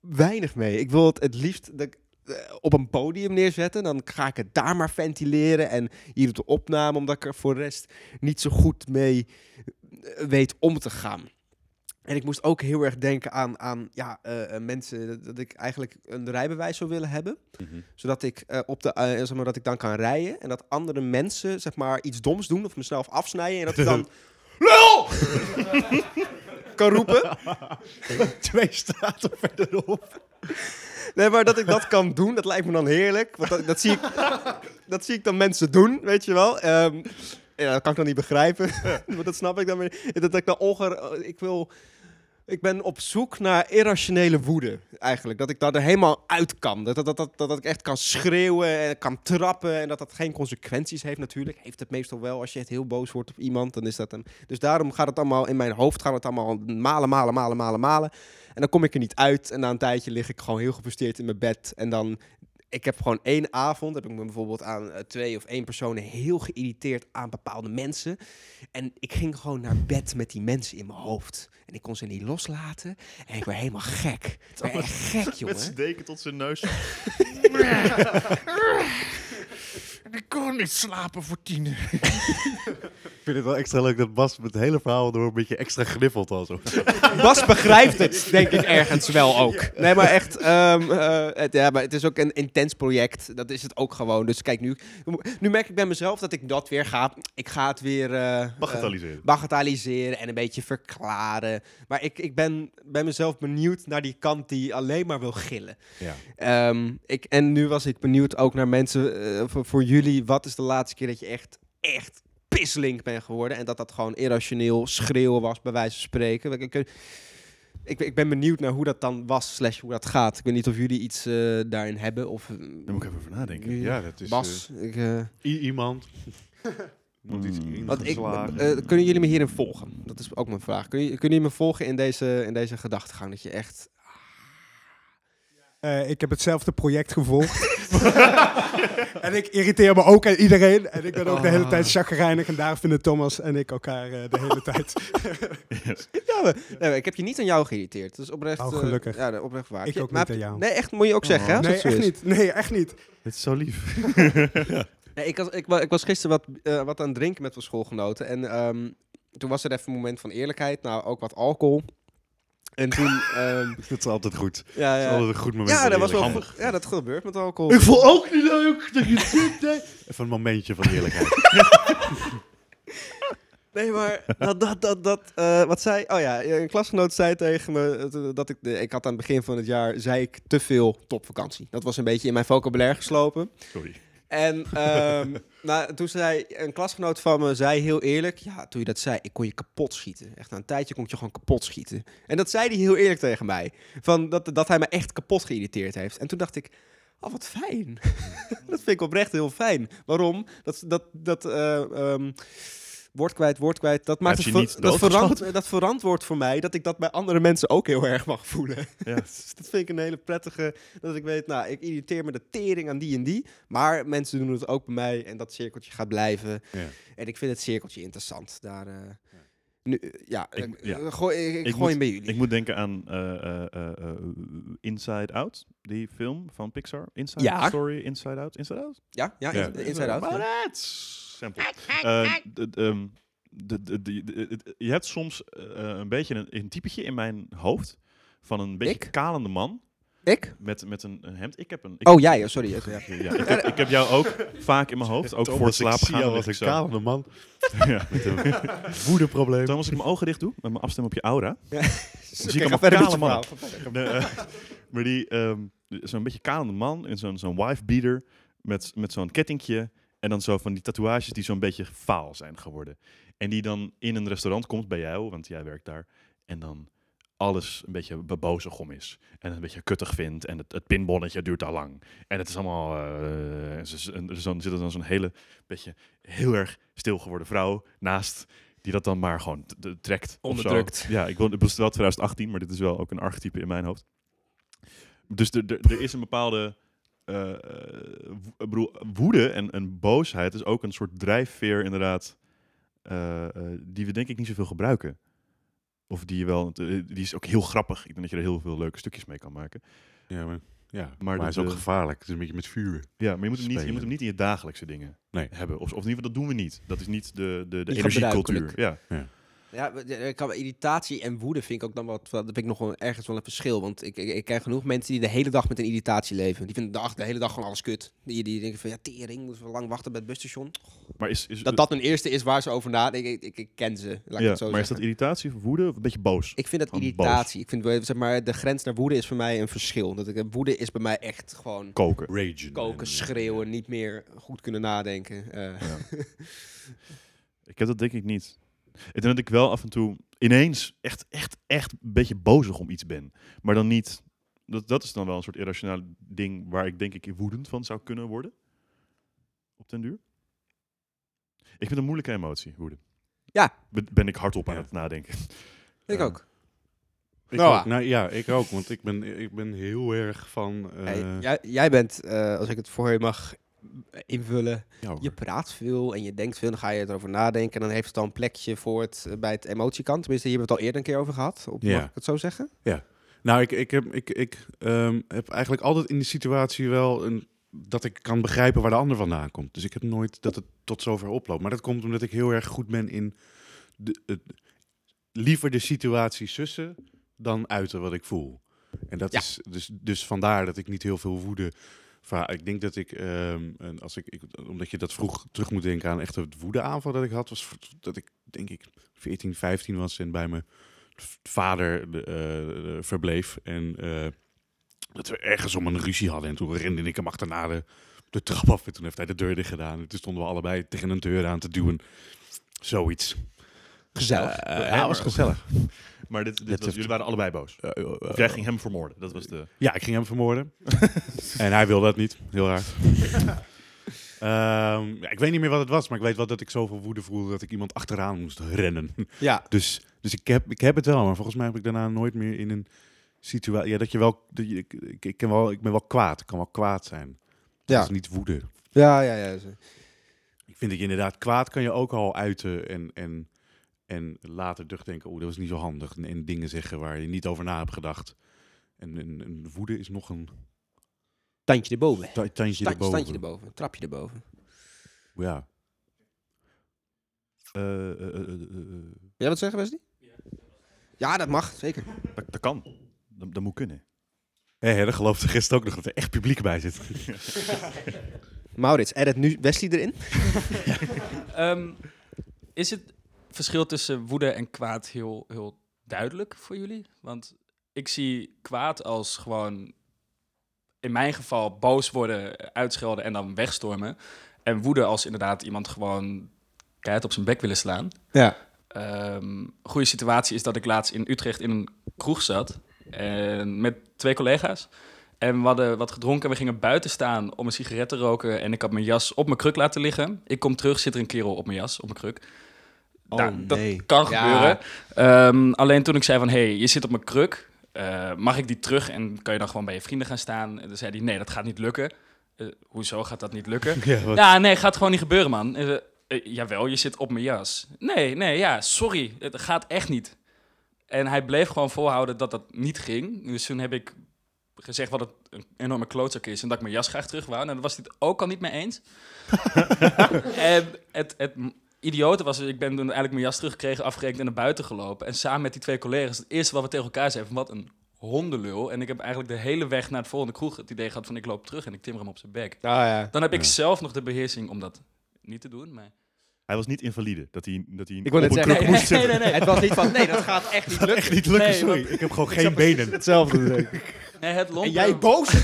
weinig mee. Ik wil het het liefst dat ik, eh, op een podium neerzetten. Dan ga ik het daar maar ventileren. En hier op de opname, omdat ik er voor de rest niet zo goed mee eh, weet om te gaan. En ik moest ook heel erg denken aan, aan ja, eh, eh, mensen dat, dat ik eigenlijk een rijbewijs zou willen hebben. Mhm. Zodat ik, eh, op de, zeg maar, dat ik dan kan rijden. En dat andere mensen zeg maar, iets doms doen of mezelf afsnijden. En dat ik dan... [laughs] LUL! kan roepen. [laughs] Twee straten verderop. Nee, maar dat ik dat kan doen, dat lijkt me dan heerlijk. Want dat, dat, zie, ik, dat zie ik dan mensen doen, weet je wel. Ehm, Ja, dat kan ik dan niet begrijpen. [laughs] maar dat snap ik dan weer. niet. Dat ik dan onger... Ik wil... Ik ben op zoek naar irrationele woede, eigenlijk. Dat ik daar er helemaal uit kan. Dat, dat, dat, dat, dat ik echt kan schreeuwen en kan trappen. En dat dat geen consequenties heeft natuurlijk. Heeft het meestal wel. Als je echt heel boos wordt op iemand, dan is dat een... Dus daarom gaat het allemaal in mijn hoofd, gaat het allemaal malen, malen, malen, malen, malen. En dan kom ik er niet uit. En na een tijdje lig ik gewoon heel gefrustreerd in mijn bed. En dan ik heb gewoon één avond, heb ik me bijvoorbeeld aan eh, twee of één personen heel geïrriteerd aan bepaalde mensen. En ik ging gewoon naar bed met die mensen in mijn hoofd. En ik kon ze niet loslaten. En ik werd helemaal gek. Ik werd echt gek, [laughs] Met jongen. zijn deken tot zijn neus. [laughs] [laughs] En ik kon niet slapen voor tien. ik vind het wel extra leuk dat Bas met het hele verhaal door een beetje extra gniffelt al zo. [laughs] Bas begrijpt het, denk ik, ergens wel ook. Nee, maar echt, ehm, eh, het, ja, maar het is ook een intens project. Dat is het ook gewoon. Dus kijk, nu, nu merk ik bij mezelf dat ik dat weer ga. Ik ga het weer... eh, eh, Bagatelliseren. bagatelliseren en een beetje verklaren. Maar ik, ik ben bij mezelf benieuwd naar die kant die alleen maar wil gillen. Ja. Ehm, ik, en nu was ik benieuwd ook naar mensen, voor, voor jullie. Wat is de laatste keer dat je echt, echt pisslink bent geworden? En dat dat gewoon irrationeel schreeuwen was, bij wijze van spreken. Ik, ik, ik, ik ben benieuwd naar hoe dat dan was, slash hoe dat gaat. Ik weet niet of jullie iets eh, daarin hebben. Of, eh, Daar moet ik even over nadenken. jullie- Ja, dat is Bas, ik, eh, eh, i- iemand. [laughs] Iemand iets- Mm. Want ik, eh, kunnen jullie me hierin volgen? Dat is ook mijn vraag. Kunnen, jullie- kunnen jullie me volgen in deze, in deze gedachtegang? Dat je echt... Eh, ik heb hetzelfde project gevolgd. [laughs] en ik irriteer me ook aan iedereen. En ik ben ook de hele tijd chagrijnig. En daar vinden Thomas en ik elkaar eh, de hele tijd. [laughs] Ja, maar, nee, maar ik heb je niet aan jou geïrriteerd. Dat is oprecht... Oh, eh, gelukkig. ja, oprecht waar. Ik Je- ook maar niet aan jou. Nee, echt, moet je ook zeggen, hè? nee, echt is. niet. Nee, echt niet. Het is zo lief. [laughs] Nee, ik, was, ik, wa- ik was gisteren wat, eh, wat aan het drinken met mijn schoolgenoten. En ehm, toen was er even een moment van eerlijkheid. Nou, ook wat alcohol. En toen... ehm, [laughs] Dat is altijd goed. ja, Dat is ja. altijd een goed moment. Ja, dat was wel eerlijkheid. goed. Ja, dat gebeurt met alcohol. voel ook niet leuk dat je dit deed. Even een momentje van eerlijkheid. [laughs] Nee, maar dat, dat, dat, dat eh, wat zei... Oh ja, een klasgenoot zei tegen me eh, dat ik... de- Ik had aan het begin van het jaar, zei ik te veel topvakantie. Dat was een beetje in mijn vocabulaire geslopen. Sorry. En ehm, [laughs] nou, toen zei een klasgenoot van me, zei heel eerlijk, ja, toen je dat zei, ik kon je kapot schieten. Echt, na een tijdje kon ik je gewoon kapot schieten. En dat zei hij heel eerlijk tegen mij. Van dat, dat hij me echt kapot geïrriteerd heeft. En toen dacht ik, oh, wat fijn. [laughs] dat vind ik oprecht heel fijn. Waarom? Dat, dat, dat eh, ehm, woord kwijt, woord kwijt. Dat maakt het ver- dat, doodgeschoten? verant, dat verantwoordt voor mij dat ik dat bij andere mensen ook heel erg mag voelen. [laughs] Ja. [laughs] Dus dat vind ik een hele prettige. Dat ik weet, nou, ik irriteer me de tering aan die en die. Maar mensen doen het ook bij mij en dat cirkeltje gaat blijven. Ja. En ik vind het cirkeltje interessant. Daar, eh, Nu, eh, ja, Ik- ja. eh, gooi, ik, gooi moet- bij jullie. Ik moet denken aan Inside Out, die film van Pixar. Inside Ja. Story, Inside Out, Inside Out? ja, ja, Ja. in- Inside Out. Ja. Eh, ehm, het- je hebt soms eh, een beetje een, een typetje in mijn hoofd van een beetje Ik? kalende man Ik? met, met een, een hemd. Ik heb een. Ik, Oh, jij, oh, sorry. Ja. Ja, [laughs] ik, heb, ik heb jou ook vaak in mijn hoofd, ook voor het slapen gaan. was lig een ik zo. kalende man. [laughs] Ja. Met een woedeprobleem. Als ik mijn ogen dicht doe, met mijn afstem op je aura, Ja. dan [laughs] zie ik een met kale man. eh, maar die, ehm, zo'n beetje kalende man in zo'n zo'n wife beater met, met zo'n kettingje en dan zo van die tatoeages die zo'n beetje faal zijn geworden. En die dan in een restaurant komt bij jou, want jij werkt daar, en dan alles een beetje bebozig om is. En een beetje kuttig vindt. En het, het pinbonnetje duurt al lang. En het is allemaal... eh, en ze- en er dan zit er dan zo'n hele beetje heel erg stil geworden vrouw naast... Die dat dan maar gewoon trekt. zo. Onderdrukt. Ja, ik wil, het was wel 2018, maar dit is wel ook een archetype in mijn hoofd. Dus er is een bepaalde bedoel, woede en, en boosheid is ook een soort drijfveer inderdaad, eh, die we denk ik niet zoveel gebruiken. Of die wel, die is ook heel grappig. Ik denk dat je er heel veel leuke stukjes mee kan maken. Ja, maar, ja, Maar hij is ook gevaarlijk. Het is een beetje met vuur. Ja, maar je moet hem niet, je moet hem niet in je dagelijkse dingen Nee. hebben. Of, of in ieder geval, dat doen we niet. Dat is niet de, de, de energiecultuur. gebruikelijk. Ja. Ja, ik kan, irritatie en woede vind ik ook dan wat, dat vind ik nog wel ergens wel een verschil. Want ik, ik, ik ken genoeg mensen die de hele dag met een irritatie leven. Die vinden de, dag- de hele dag gewoon alles kut. Die, die denken van, ja, tering, moeten we lang wachten bij het busstation. Maar is, is, Dat dat een eerste is waar ze over nadenken. Ik, ik, ik ken ze, laat ik ja, het zo maar is dat irritatie of woede of een beetje boos? Ik vind dat Gewoon irritatie. Ik vind, wel, zeg maar, de grens naar woede is voor mij een verschil. Dat ik, woede is bij mij echt gewoon Koken. Ragen. koken, en- schreeuwen, niet meer goed kunnen nadenken. Eh, [laughs] Ik heb dat denk ik niet. Ik denk dat ik wel af en toe ineens echt, echt, echt een beetje bozig om iets ben. Maar dan niet... Dat, dat is dan wel een soort irrationeel ding waar ik denk ik woedend van zou kunnen worden. Op den duur. Ik vind het een moeilijke emotie, woede. Ja. Ben, ben ik hardop aan Ja. het nadenken. Ik Eh, ook. Ik Noah. ook. Nou ja, ik ook. Want ik ben, ik ben heel erg van... eh, Hey, jij, jij bent, eh, als ik het voor je mag invullen, ja, je praat veel en je denkt veel, dan ga je erover nadenken en dan heeft het al een plekje voor het, eh, bij het emotiekant. Tenminste, hier hebben we het al eerder een keer over gehad. Op, Ja. Mag ik het zo zeggen? Nou, ik, ik, heb, ik, ik ehm, heb eigenlijk altijd in die situatie wel een, dat ik kan begrijpen waar de ander vandaan komt. Dus ik heb nooit dat het tot zover oploopt. Maar dat komt omdat ik heel erg goed ben in de, het- liever de situatie sussen dan uiten wat ik voel. En dat Ja. is dus, dus vandaar dat ik niet heel veel woede. Ik denk dat ik, ehm, en als ik, ik, omdat je dat vroeg terug moet denken aan echt het woedeaanval dat ik had, was dat ik denk ik 14, 15 was en bij mijn vader de, eh, verbleef. En eh, dat we ergens om een ruzie hadden. En toen rende ik hem achterna de, de trap af. En toen heeft hij de deur dicht gedaan. En toen stonden we allebei tegen een deur aan te duwen. Zoiets. Gezellig. Eh, ja, was gezellig. Maar dit, was, heeft- jullie waren allebei boos. Of jij ging hem vermoorden. Dat was de... Ja, ik ging hem vermoorden. [laughs] en hij wilde dat niet. Heel raar. [laughs] Ehm, ja, ik weet niet meer wat het was, maar ik weet wel dat ik zoveel woede voelde dat ik iemand achteraan moest rennen. Ja, [laughs] Dus, dus ik, heb, ik heb het wel, maar volgens mij heb ik daarna nooit meer in een situatie... Ja, dat je wel... Dat je, ik, ik, ik, ken wel, ik ben wel kwaad. Ik kan wel kwaad zijn. Dat Ja. is niet woede. ja, ja. ja. zo. Ik vind dat je inderdaad kwaad kan je ook al uiten en, en, en later terugdenken, oh, dat was niet zo handig. En, en dingen zeggen waar je niet over na hebt gedacht. En, en, en woede is nog een Tandje erboven. ta- tandje erboven. Erboven. Trapje erboven. Ja. Eh, eh, eh, eh, eh, Wil jij wat zeggen, Wesley? Ja, dat mag, zeker. dat, dat kan. Dat, dat moet kunnen. Hé, hè, dat geloofde gisteren ook nog dat er echt publiek bij zit. [laughs] Maurits, edit nu Wesley erin? [laughs] Ehm, is het verschil tussen woede en kwaad heel, heel duidelijk voor jullie? Want ik zie kwaad als gewoon, in mijn geval, boos worden, uitschelden en dan wegstormen. En woede als inderdaad iemand gewoon keihard op zijn bek willen slaan. Ja. Ehm goede situatie is dat ik laatst in Utrecht in een kroeg zat. En met twee collega's. En we hadden wat gedronken en we gingen buiten staan om een sigaret te roken. En ik had mijn jas op mijn kruk laten liggen. Ik kom terug, zit er een kerel op mijn jas, op mijn kruk. Oh, Nou, nee. Dat kan Ja. gebeuren. Ehm, alleen toen ik zei van, hé, hey, je zit op mijn kruk. eh, mag ik die terug en kan je dan gewoon bij je vrienden gaan staan? En dan zei hij, nee, dat gaat niet lukken. Eh, hoezo gaat dat niet lukken? [laughs] ja, nee, gaat gewoon niet gebeuren, man. Eh, jawel, je zit op mijn jas. Nee, nee, ja, sorry. Het gaat echt niet. En hij bleef gewoon volhouden dat dat niet ging. Dus toen heb ik gezegd wat het een enorme klootzak is... en dat ik mijn jas graag terug wou. Nou, daar was hij het ook al niet mee eens. [laughs] [laughs] en het, het idiote was, ik ben toen eigenlijk mijn jas teruggekregen... afgerekend en naar buiten gelopen. En samen met die twee collega's, het eerste wat we tegen elkaar zeiden... van wat een hondenlul. En ik heb eigenlijk de hele weg naar het volgende kroeg het idee gehad van... ik loop terug en ik timmer hem op zijn bek. Ah, ja. Dan heb ik Ja. zelf nog de beheersing om dat niet te doen. Maar... Hij was niet invalide. Dat hij, dat hij Ik wou op een zeggen, [laughs] nee, moest zitten. nee, nee. Het was niet van, nee, dat gaat echt niet lukken. echt niet lukken, Nee, sorry. Ik heb gewoon geen benen. Hetzelfde. Nee, het lompe, En jij boos? [laughs]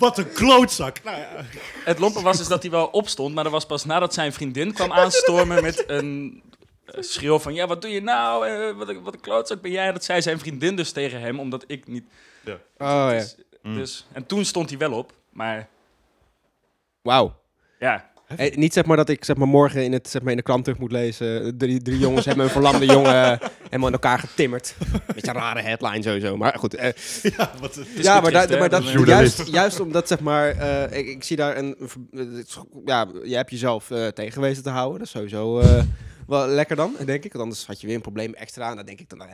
Wat een klootzak. Nou ja. het lompe was dus dat hij wel opstond, maar dat was pas nadat zijn vriendin kwam [laughs] aanstormen met een eh, schreeuw van... Ja, wat doe je nou? Eh, wat, een, wat een klootzak ben jij? Dat zei zijn vriendin dus tegen hem, omdat ik niet... Oh ja. Dus, Mm. dus, en toen stond hij wel op, maar Wauw. ja... Hey, niet zeg maar dat ik zeg maar, morgen in, het, zeg maar, in de krant terug moet lezen. Drie, drie jongens hebben een verlamde [laughs] jongen helemaal in elkaar getimmerd. Beetje een rare headline sowieso. Maar goed. eh, [laughs] ja, wat is ja, maar, dat, juist, juist omdat zeg maar. eh, ik, ik zie daar een. is- Ja, je hebt jezelf eh tegen weten te houden. Dat is sowieso. eh, wel lekker dan, denk ik. Want anders had je weer een probleem extra. En denk ik dan. nou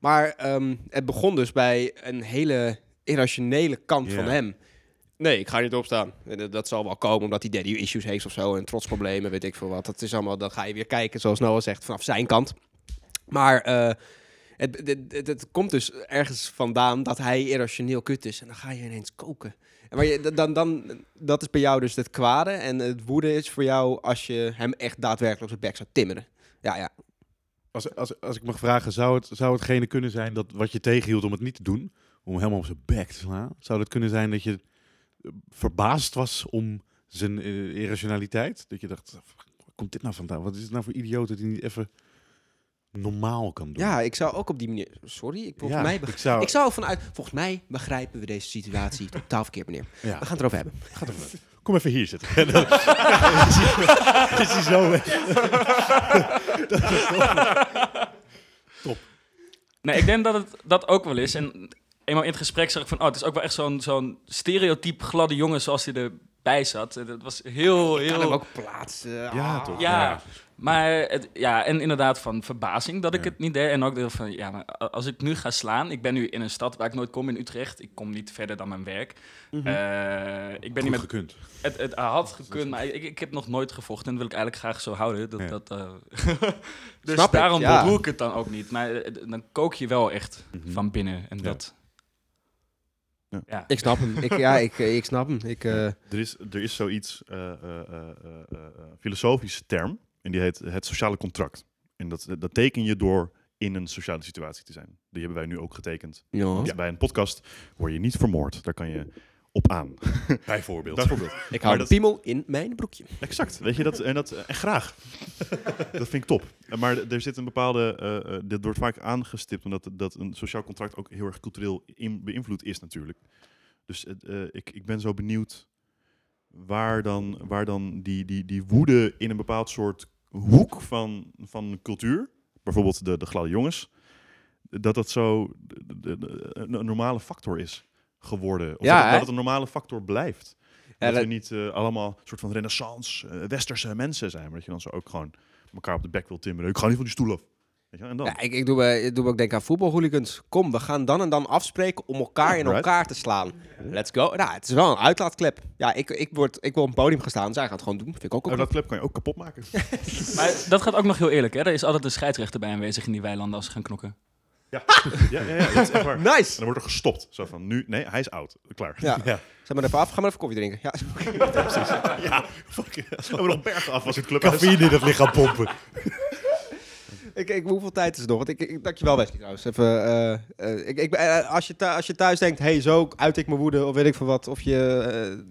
maar ehm, het begon dus bij een hele irrationele kant van hem. Nee, ik ga niet opstaan. En dat- Dat zal wel komen omdat hij daddy issues heeft of zo. En trotsproblemen, weet ik veel wat. Dat is allemaal, dan ga je weer kijken, zoals Noah zegt, vanaf zijn kant. Maar eh, het, het, het, komt dus ergens vandaan dat hij irrationeel kut is. En dan ga je ineens koken. En maar je, dan, dan, dat is bij jou dus het kwade. En het woede is voor jou als je hem echt daadwerkelijk op zijn bek zou timmeren. Ja, ja. Als, als, als ik mag vragen, zou het, zou hetgene kunnen zijn dat wat je tegenhield om het niet te doen, om hem op zijn bek te slaan, zou het kunnen zijn dat je verbaasd was om zijn eh, irrationaliteit? Dat je dacht, komt dit nou vandaan? Wat is het nou voor idioten die niet even normaal kan doen? Ja, ik zou ook op die manier... Sorry, ik, volgens, Ja, mij ik zou... ik zou vanuit... Volgens mij begrijpen we deze situatie [laughs] totaal verkeerd, meneer. ja, We gaan het erover hebben. gaat even. Kom even hier zitten. En [laughs] [laughs] dan is hij zo weg. Nee, ik denk dat het dat ook wel is. En eenmaal in het gesprek zag ik van... Oh, het is ook wel echt zo'n zo'n stereotyp gladde jongen zoals hij erbij zat. En Dat was heel, Ik kan hem heel... ook plaatsen. Ja, Ah. toch? Ja, maar het, ja, en inderdaad van verbazing dat ik Ja. het niet deed. En ook deel van, ja, maar als ik nu ga slaan... Ik ben nu in een stad waar ik nooit kom, in Utrecht. Ik kom niet verder dan mijn werk. Mhm. Eh, ik ben Goed niet met gekund. Het, het had gekund, maar ik, ik heb nog nooit gevochten. En dat wil ik eigenlijk graag zo houden. Dat, Ja. dat, eh, [laughs] dus Snap ik, daarom ja. doe ik het dan ook niet. Maar eh, dan kook je wel echt Mhm. van binnen. En Ja. dat... Ja. Ik snap hem. Ik, ja, ik, ik snap hem. Ik, eh, Er is, er is zoiets, eh, eh, eh, eh, eh, eh, filosofische term, en die heet het sociale contract. En dat, dat teken je door in een sociale situatie te zijn. Die hebben wij nu ook getekend. ja. Bij een podcast word je niet vermoord. Daar kan je op aan. [laughs] Bijvoorbeeld. Bijvoorbeeld. Ik hou dat- piemel in mijn broekje. Exact. Weet je dat? En, dat, en graag. [laughs] dat vind ik top. Maar er zit een bepaalde. eh, eh, dit wordt vaak aangestipt omdat dat een sociaal contract ook heel erg cultureel in, beïnvloed is, natuurlijk. Dus eh, ik, ik ben zo benieuwd waar dan, waar dan die, die, die woede in een bepaald soort hoek van, van cultuur, bijvoorbeeld de, de gladde jongens, dat dat zo de- de- de- een normale factor is geworden. Of Ja, dat, het- hè? dat het een normale factor blijft. Ja, dat dat- we niet eh, allemaal een soort van renaissance, eh, westerse mensen zijn. Maar dat je dan zo ook gewoon elkaar op de bek wil timmeren. Ik ga niet van die stoel af. Weet je, wel? en dan? Ja, ik, ik, doe, ik doe ook denken aan voetbalhooligans. Kom, we gaan dan en dan afspreken om elkaar in Right. elkaar te slaan. Let's go. Nou, het is wel een uitlaatklep. Ja, ik, ik, word, ik wil op een podium gaan staan. Zij gaan het gewoon doen. Vind ik ook Oh, oké. dat klep kan je ook kapot maken. [laughs] [laughs] Maar dat gaat ook nog heel eerlijk. Hè? Er is altijd een scheidsrechter bij aanwezig in die weilanden als ze gaan knokken. Ja. Ja, ja, ja, dat is echt waar. En Nice. dan wordt er gestopt. Zo van, nu, nee, hij is oud. Klaar. Ja. Ja. Zeg maar even af. Ga maar even koffie drinken. Ja. [laughs] ja fuck. We hebben nog bergen af als het clubhuis. Cafeïne in het lichaam pompen. Ik, ik, hoeveel tijd is het nog? Want ik, ik, dankjewel Wesley trouwens. Even, eh, eh, ik, ik, eh, als, je thu- als je thuis denkt, hey, zo uit ik mijn woede of weet ik veel wat. Of je,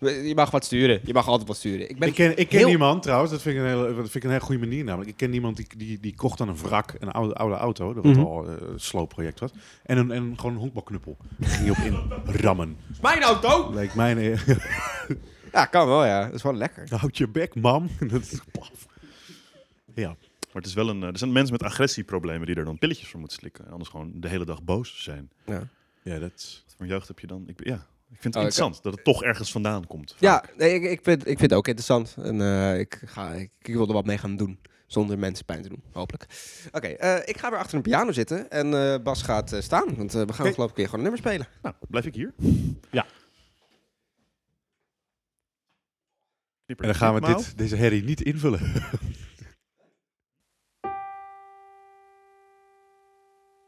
je mag wat sturen. Je mag altijd wat sturen. Ik ben Ik ken, ik ken heel- iemand trouwens, dat vind ik een hele, dat vind ik een hele goede manier namelijk. Ik ken iemand die, die, die kocht dan een wrak, een oude, oude auto, dat Mhm. al een sloopproject was. En, een, en gewoon een honkbalknuppel. Ging je op in [laughs] rammen. Mijn auto! Leek mij een... [laughs] Ja, kan wel ja. Dat is wel lekker. Houd je bek, mam. [laughs] Dat is paf. Ja. Maar het is wel een, eh, er zijn mensen met agressieproblemen die er dan pilletjes voor moeten slikken. En anders gewoon de hele dag boos zijn. Ja. Ja, dat is... Wat voor jeugd heb je dan? Ik, ja, ik vind het Oh, ik- interessant dat het toch ergens vandaan komt. Ja, nee, ik, ik, vind, ik vind het ook interessant. En eh, ik, ga, ik, ik wil er wat mee gaan doen. Zonder mensen pijn te doen, hopelijk. Oké, eh, ik ga weer achter een piano zitten. En eh, Bas gaat eh, staan. Want we gaan Oké. geloof ik weer gewoon een nummer spelen. Nou, blijf ik hier? Ja. En dan gaan we dit, deze herrie niet invullen. [laughs]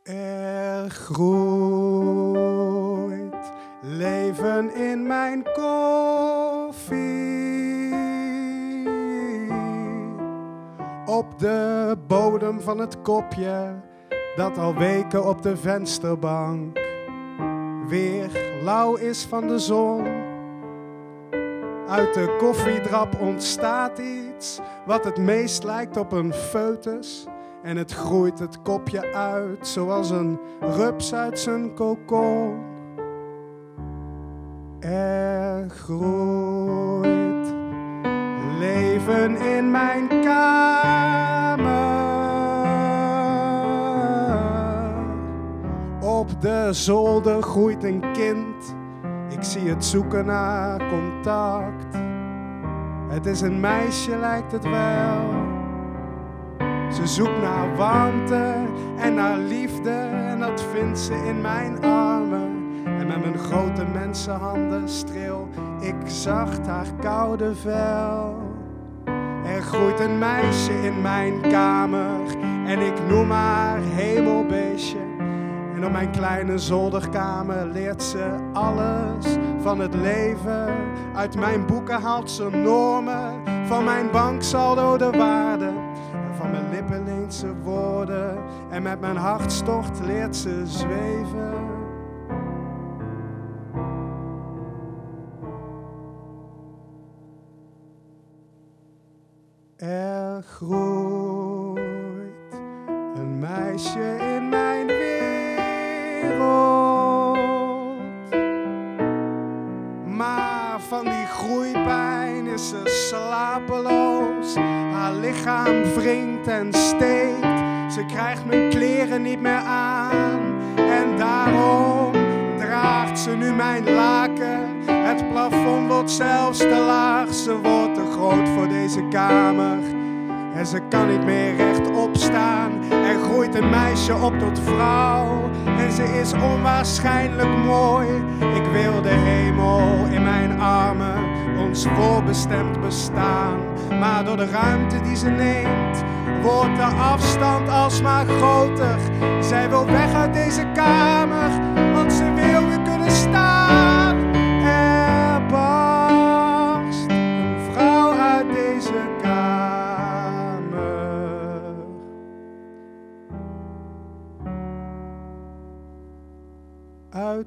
Er groeit leven in mijn koffie. Op de bodem van het kopje dat al weken op de vensterbank weer lauw is van de zon. Uit de koffiedrap ontstaat iets wat het meest lijkt op een foetus. En het groeit het kopje uit zoals een rups uit zijn kokon. Er groeit leven in mijn kamer. Op de zolder groeit een kind. Ik zie het zoeken naar contact. Het is een meisje, lijkt het wel. Ze zoekt naar warmte en naar liefde en dat vindt ze in mijn armen. En met mijn grote mensenhanden streel ik zacht haar koude vel. Er groeit een meisje in mijn kamer en ik noem haar hemelbeestje. En op mijn kleine zolderkamer leert ze alles van het leven. Uit mijn boeken haalt ze normen, van mijn banksaldo de waarde. Van mijn lippen leent ze woorden en met mijn hartstocht leert ze zweven. groeit een meisje ze slapeloos. Haar lichaam wringt en steekt. Ze krijgt mijn kleren niet meer aan. En daarom draagt ze nu mijn laken. Het plafond wordt zelfs te laag. Ze wordt te groot voor deze kamer. En ze kan niet meer rechtop staan. Er groeit een meisje op tot vrouw. Ze is onwaarschijnlijk mooi. Ik wil de hemel in mijn armen. Ons voorbestemd bestaan. Maar door de ruimte die ze neemt. Wordt de afstand alsmaar groter. Zij wil weg uit deze kamer.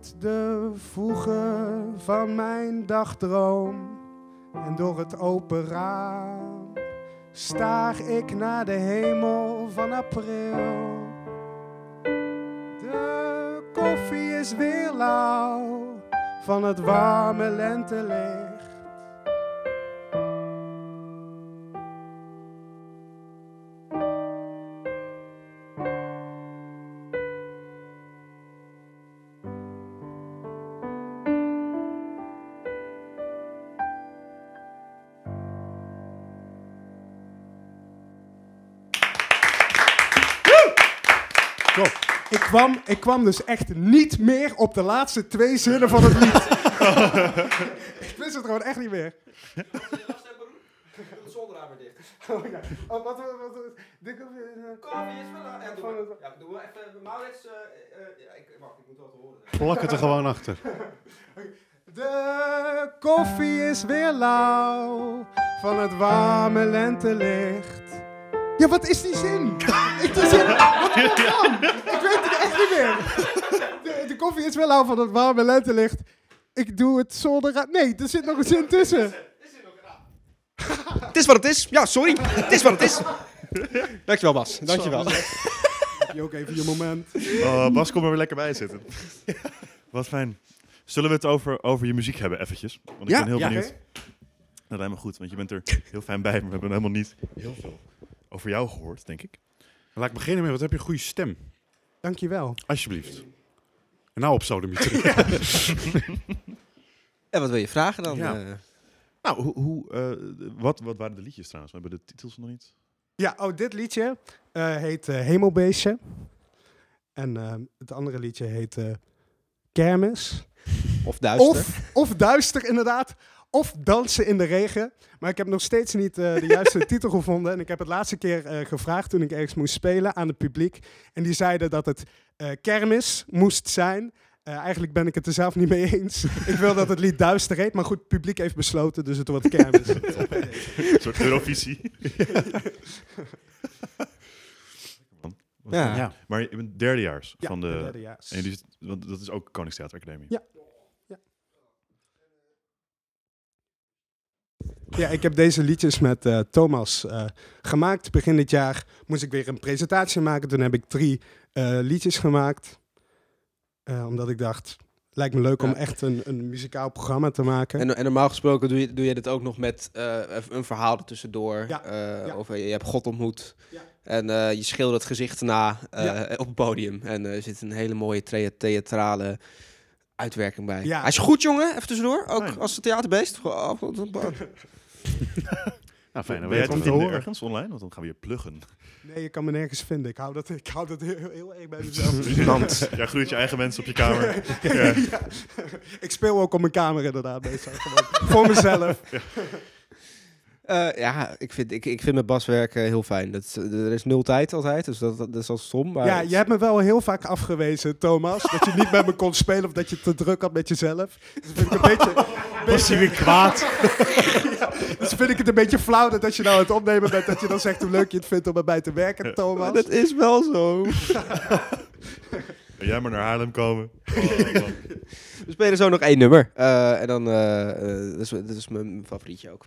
De voegen van mijn dagdroom en door het open raam staar ik naar de hemel van april. De koffie is weer lauw van het warme lentelicht. Kwam, ik kwam dus echt niet meer op de laatste twee zinnen van het lied. [laughs] ik wist het gewoon echt niet meer. Zonder aan dicht. [laughs] Oh ja. Oh, wat, wat, wat, wat- dit eh, Koffie is wel... Ja, doe maar. Even... Maurits... ja, ik, wacht, ik moet wat horen. Plak het er gewoon achter. [laughs] De koffie is weer lauw van het warme lentelicht. Ja, wat is die zin? [laughs] ik die zin, wat komt dan? Ik weet het echt niet meer. De, de koffie is weer lauw van het warme lentelicht. Ik doe het zonder... Nee, er zit nog een zin tussen. Het is wat het is. Ja, sorry. Het is wat het is. Dankjewel, Bas. Dankjewel. Heb je ook even je moment. Oh, Bas, kom er weer lekker bij zitten. Wat fijn. Zullen we het over, over je muziek hebben, eventjes? Want ik Ja, ben heel ja. benieuwd. Dat lijkt me goed, want je bent er heel fijn bij. Maar we hebben helemaal niet heel veel over jou gehoord, denk ik. Laat ik beginnen met, wat heb je een goede stem? Dankjewel. Alsjeblieft. En nou op sodemieter. [laughs] En wat wil je vragen dan? Ja. eh? Nou, hoe, hoe, eh, wat, wat waren de liedjes trouwens? We hebben de titels nog niet. Ja, oh, dit liedje eh, heet Hemelbeestje. En het andere liedje heet eh, Kermis. of duister? Of, of Duister, inderdaad. Of Dansen in de Regen. Maar ik heb nog steeds niet eh, de juiste [laughs] titel gevonden. En ik heb het laatste keer eh, gevraagd toen ik ergens moest spelen aan het publiek. En die zeiden dat het eh, Kermis moest zijn. Eh, eigenlijk ben ik het er zelf niet mee eens. [laughs] ik wil dat het lied Duister heet. Maar goed, het publiek heeft besloten, dus het wordt Kermis. [laughs] Een soort Eurovisie. Ja. Maar je bent derdejaars Ja, van de... derdejaars. En jullie, want dat is ook Koningstheater Academie. Ja. Ja, ik heb deze liedjes met eh, Thomas eh, gemaakt. Begin dit jaar moest ik weer een presentatie maken. Toen heb ik drie eh, liedjes gemaakt. Eh, omdat ik dacht, lijkt me leuk om echt een, een muzikaal programma te maken. En, en normaal gesproken doe je, doe je dit ook nog met eh, een verhaal ertussendoor. Ja, eh, ja. Over je hebt God ontmoet. Ja. En eh, je schildert gezichten na eh, Ja. op het podium. En eh, er zit een hele mooie thea- theatrale uitwerking bij. Ja. Hij is goed, jongen. Even tussendoor. Ook als theaterbeest. [laughs] Nou, fijn. Dan Ben jij weet te je vinden horen. ergens online? Want dan gaan we je pluggen. Nee, je kan me nergens vinden. Ik hou dat, ik hou dat heel, heel erg bij mezelf. [laughs] Niemand. Jij groeit je eigen mensen op je kamer. [laughs] Ja. Ja. Ik speel ook op mijn kamer inderdaad. meestal gewoon. Voor mezelf. Eh, ja, ik vind, ik, ik vind mijn baswerk eh, heel fijn. Dat, is- er is nul tijd altijd, dus dat, dat is al stom. Maar Ja, je hebt me wel heel vaak afgewezen, Thomas. Dat je niet met me kon spelen of dat je te druk had met jezelf. Dus vind ik een beetje... [laughs] Was hij weer kwaad? [laughs] Dus vind ik het een beetje flauw dat als je nou aan het opnemen bent, dat je dan zegt hoe leuk je het vindt om erbij te werken, Thomas. dat is wel zo. Jij maar naar Haarlem komen. Oh. [laughs] We spelen zo nog één nummer. Eh, en dan, eh, eh, dat, is, dat is mijn favorietje ook.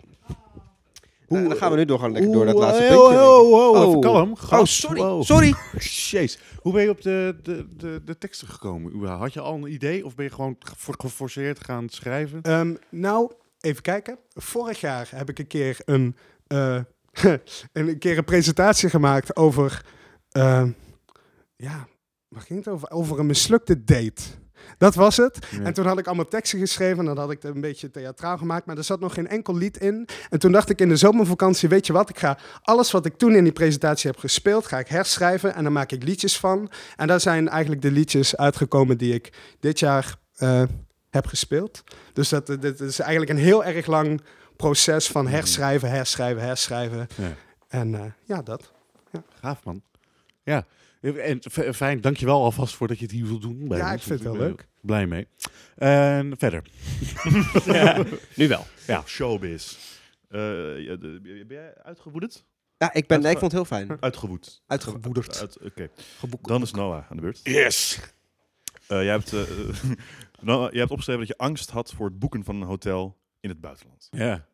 Nou, dan gaan we nu door, gewoon lekker door dat laatste oh, puntje. Oh, oh, oh, even Oh. kalm. Oh, sorry. Wow. Sorry. [laughs] Jeez. Hoe ben je op de, de, de, de teksten gekomen? Had je al een idee of ben je gewoon ge- geforceerd gaan schrijven? Ehm, nou, even kijken. Vorig jaar heb ik een keer een, eh, [laughs] een, keer een presentatie gemaakt over... ehm, ja, waar ging het over? Over een mislukte date. Dat was het. Ja. En toen had ik allemaal teksten geschreven en dan had ik het een beetje theatraal gemaakt, maar er zat nog geen enkel lied in. En toen dacht ik in de zomervakantie, weet je wat, ik ga alles wat ik toen in die presentatie heb gespeeld, ga ik herschrijven en dan maak ik liedjes van. En daar zijn eigenlijk de liedjes uitgekomen die ik dit jaar eh, heb gespeeld. Dus dat, eh, dit is eigenlijk een heel erg lang proces van herschrijven, herschrijven, herschrijven. Ja. En eh, ja, dat. Gaaf, man. Ja. En fijn, dankjewel alvast voor dat je het hier wil doen. bij Ja, ons. ik vind het Ik wel ben leuk. Blij mee. En verder. [laughs] Nu wel. Ja. Showbiz. Eh, ben jij uitgewoederd? Ja, ik, ben, ik vond het heel fijn. Uitgewoed. Uitgeboederd. Uit, Oké. Dan is Noah aan de beurt. Yes. Eh, jij, hebt, eh, [laughs] Noah, jij hebt opgeschreven dat je angst had voor het boeken van een hotel in het buitenland. Ja.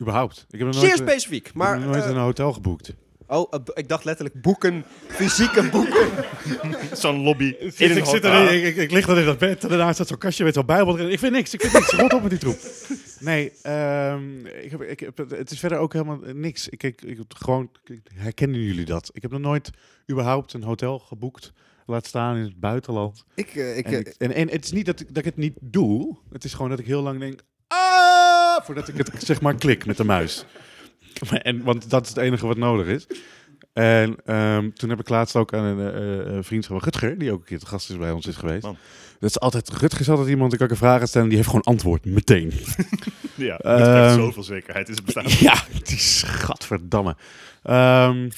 Überhaupt. Ik heb nog nooit, Zeer specifiek. ik Maar, heb nog nooit eh, een hotel geboekt. Oh, eh, ik dacht letterlijk boeken. Fysieke boeken. [laughs] Zo'n lobby Ik, ik, zit er, ik, ik, ik lig dan in dat bed en daarnaast staat zo'n kastje met zo'n bijbel erin. Ik vind niks, ik vind niks. Rot op met die troep. Nee, ehm, ik heb, ik heb, het is verder ook helemaal niks. Ik, ik, ik, gewoon, ik- herkennen jullie dat? Ik heb nog nooit überhaupt een hotel geboekt. Laat staan in het buitenland. Ik, eh, ik, En, eh, ik- en, en het is niet dat ik, dat ik het niet doe. Het is gewoon dat ik heel lang denk... Ah! Voordat ik het zeg maar klik met de muis. [laughs] En, want dat is het enige wat nodig is. En ehm, toen heb ik laatst ook aan een eh, eh, vriend van Rutger, die ook een keer te gast is bij ons is geweest. Man. Dat is altijd, Rutger is altijd iemand, ik kan een vraag stellen en die heeft gewoon antwoord, meteen. [laughs] Ja, [laughs] dat geeft zoveel zekerheid in het bestaan. ja, die schatverdamme. Ehm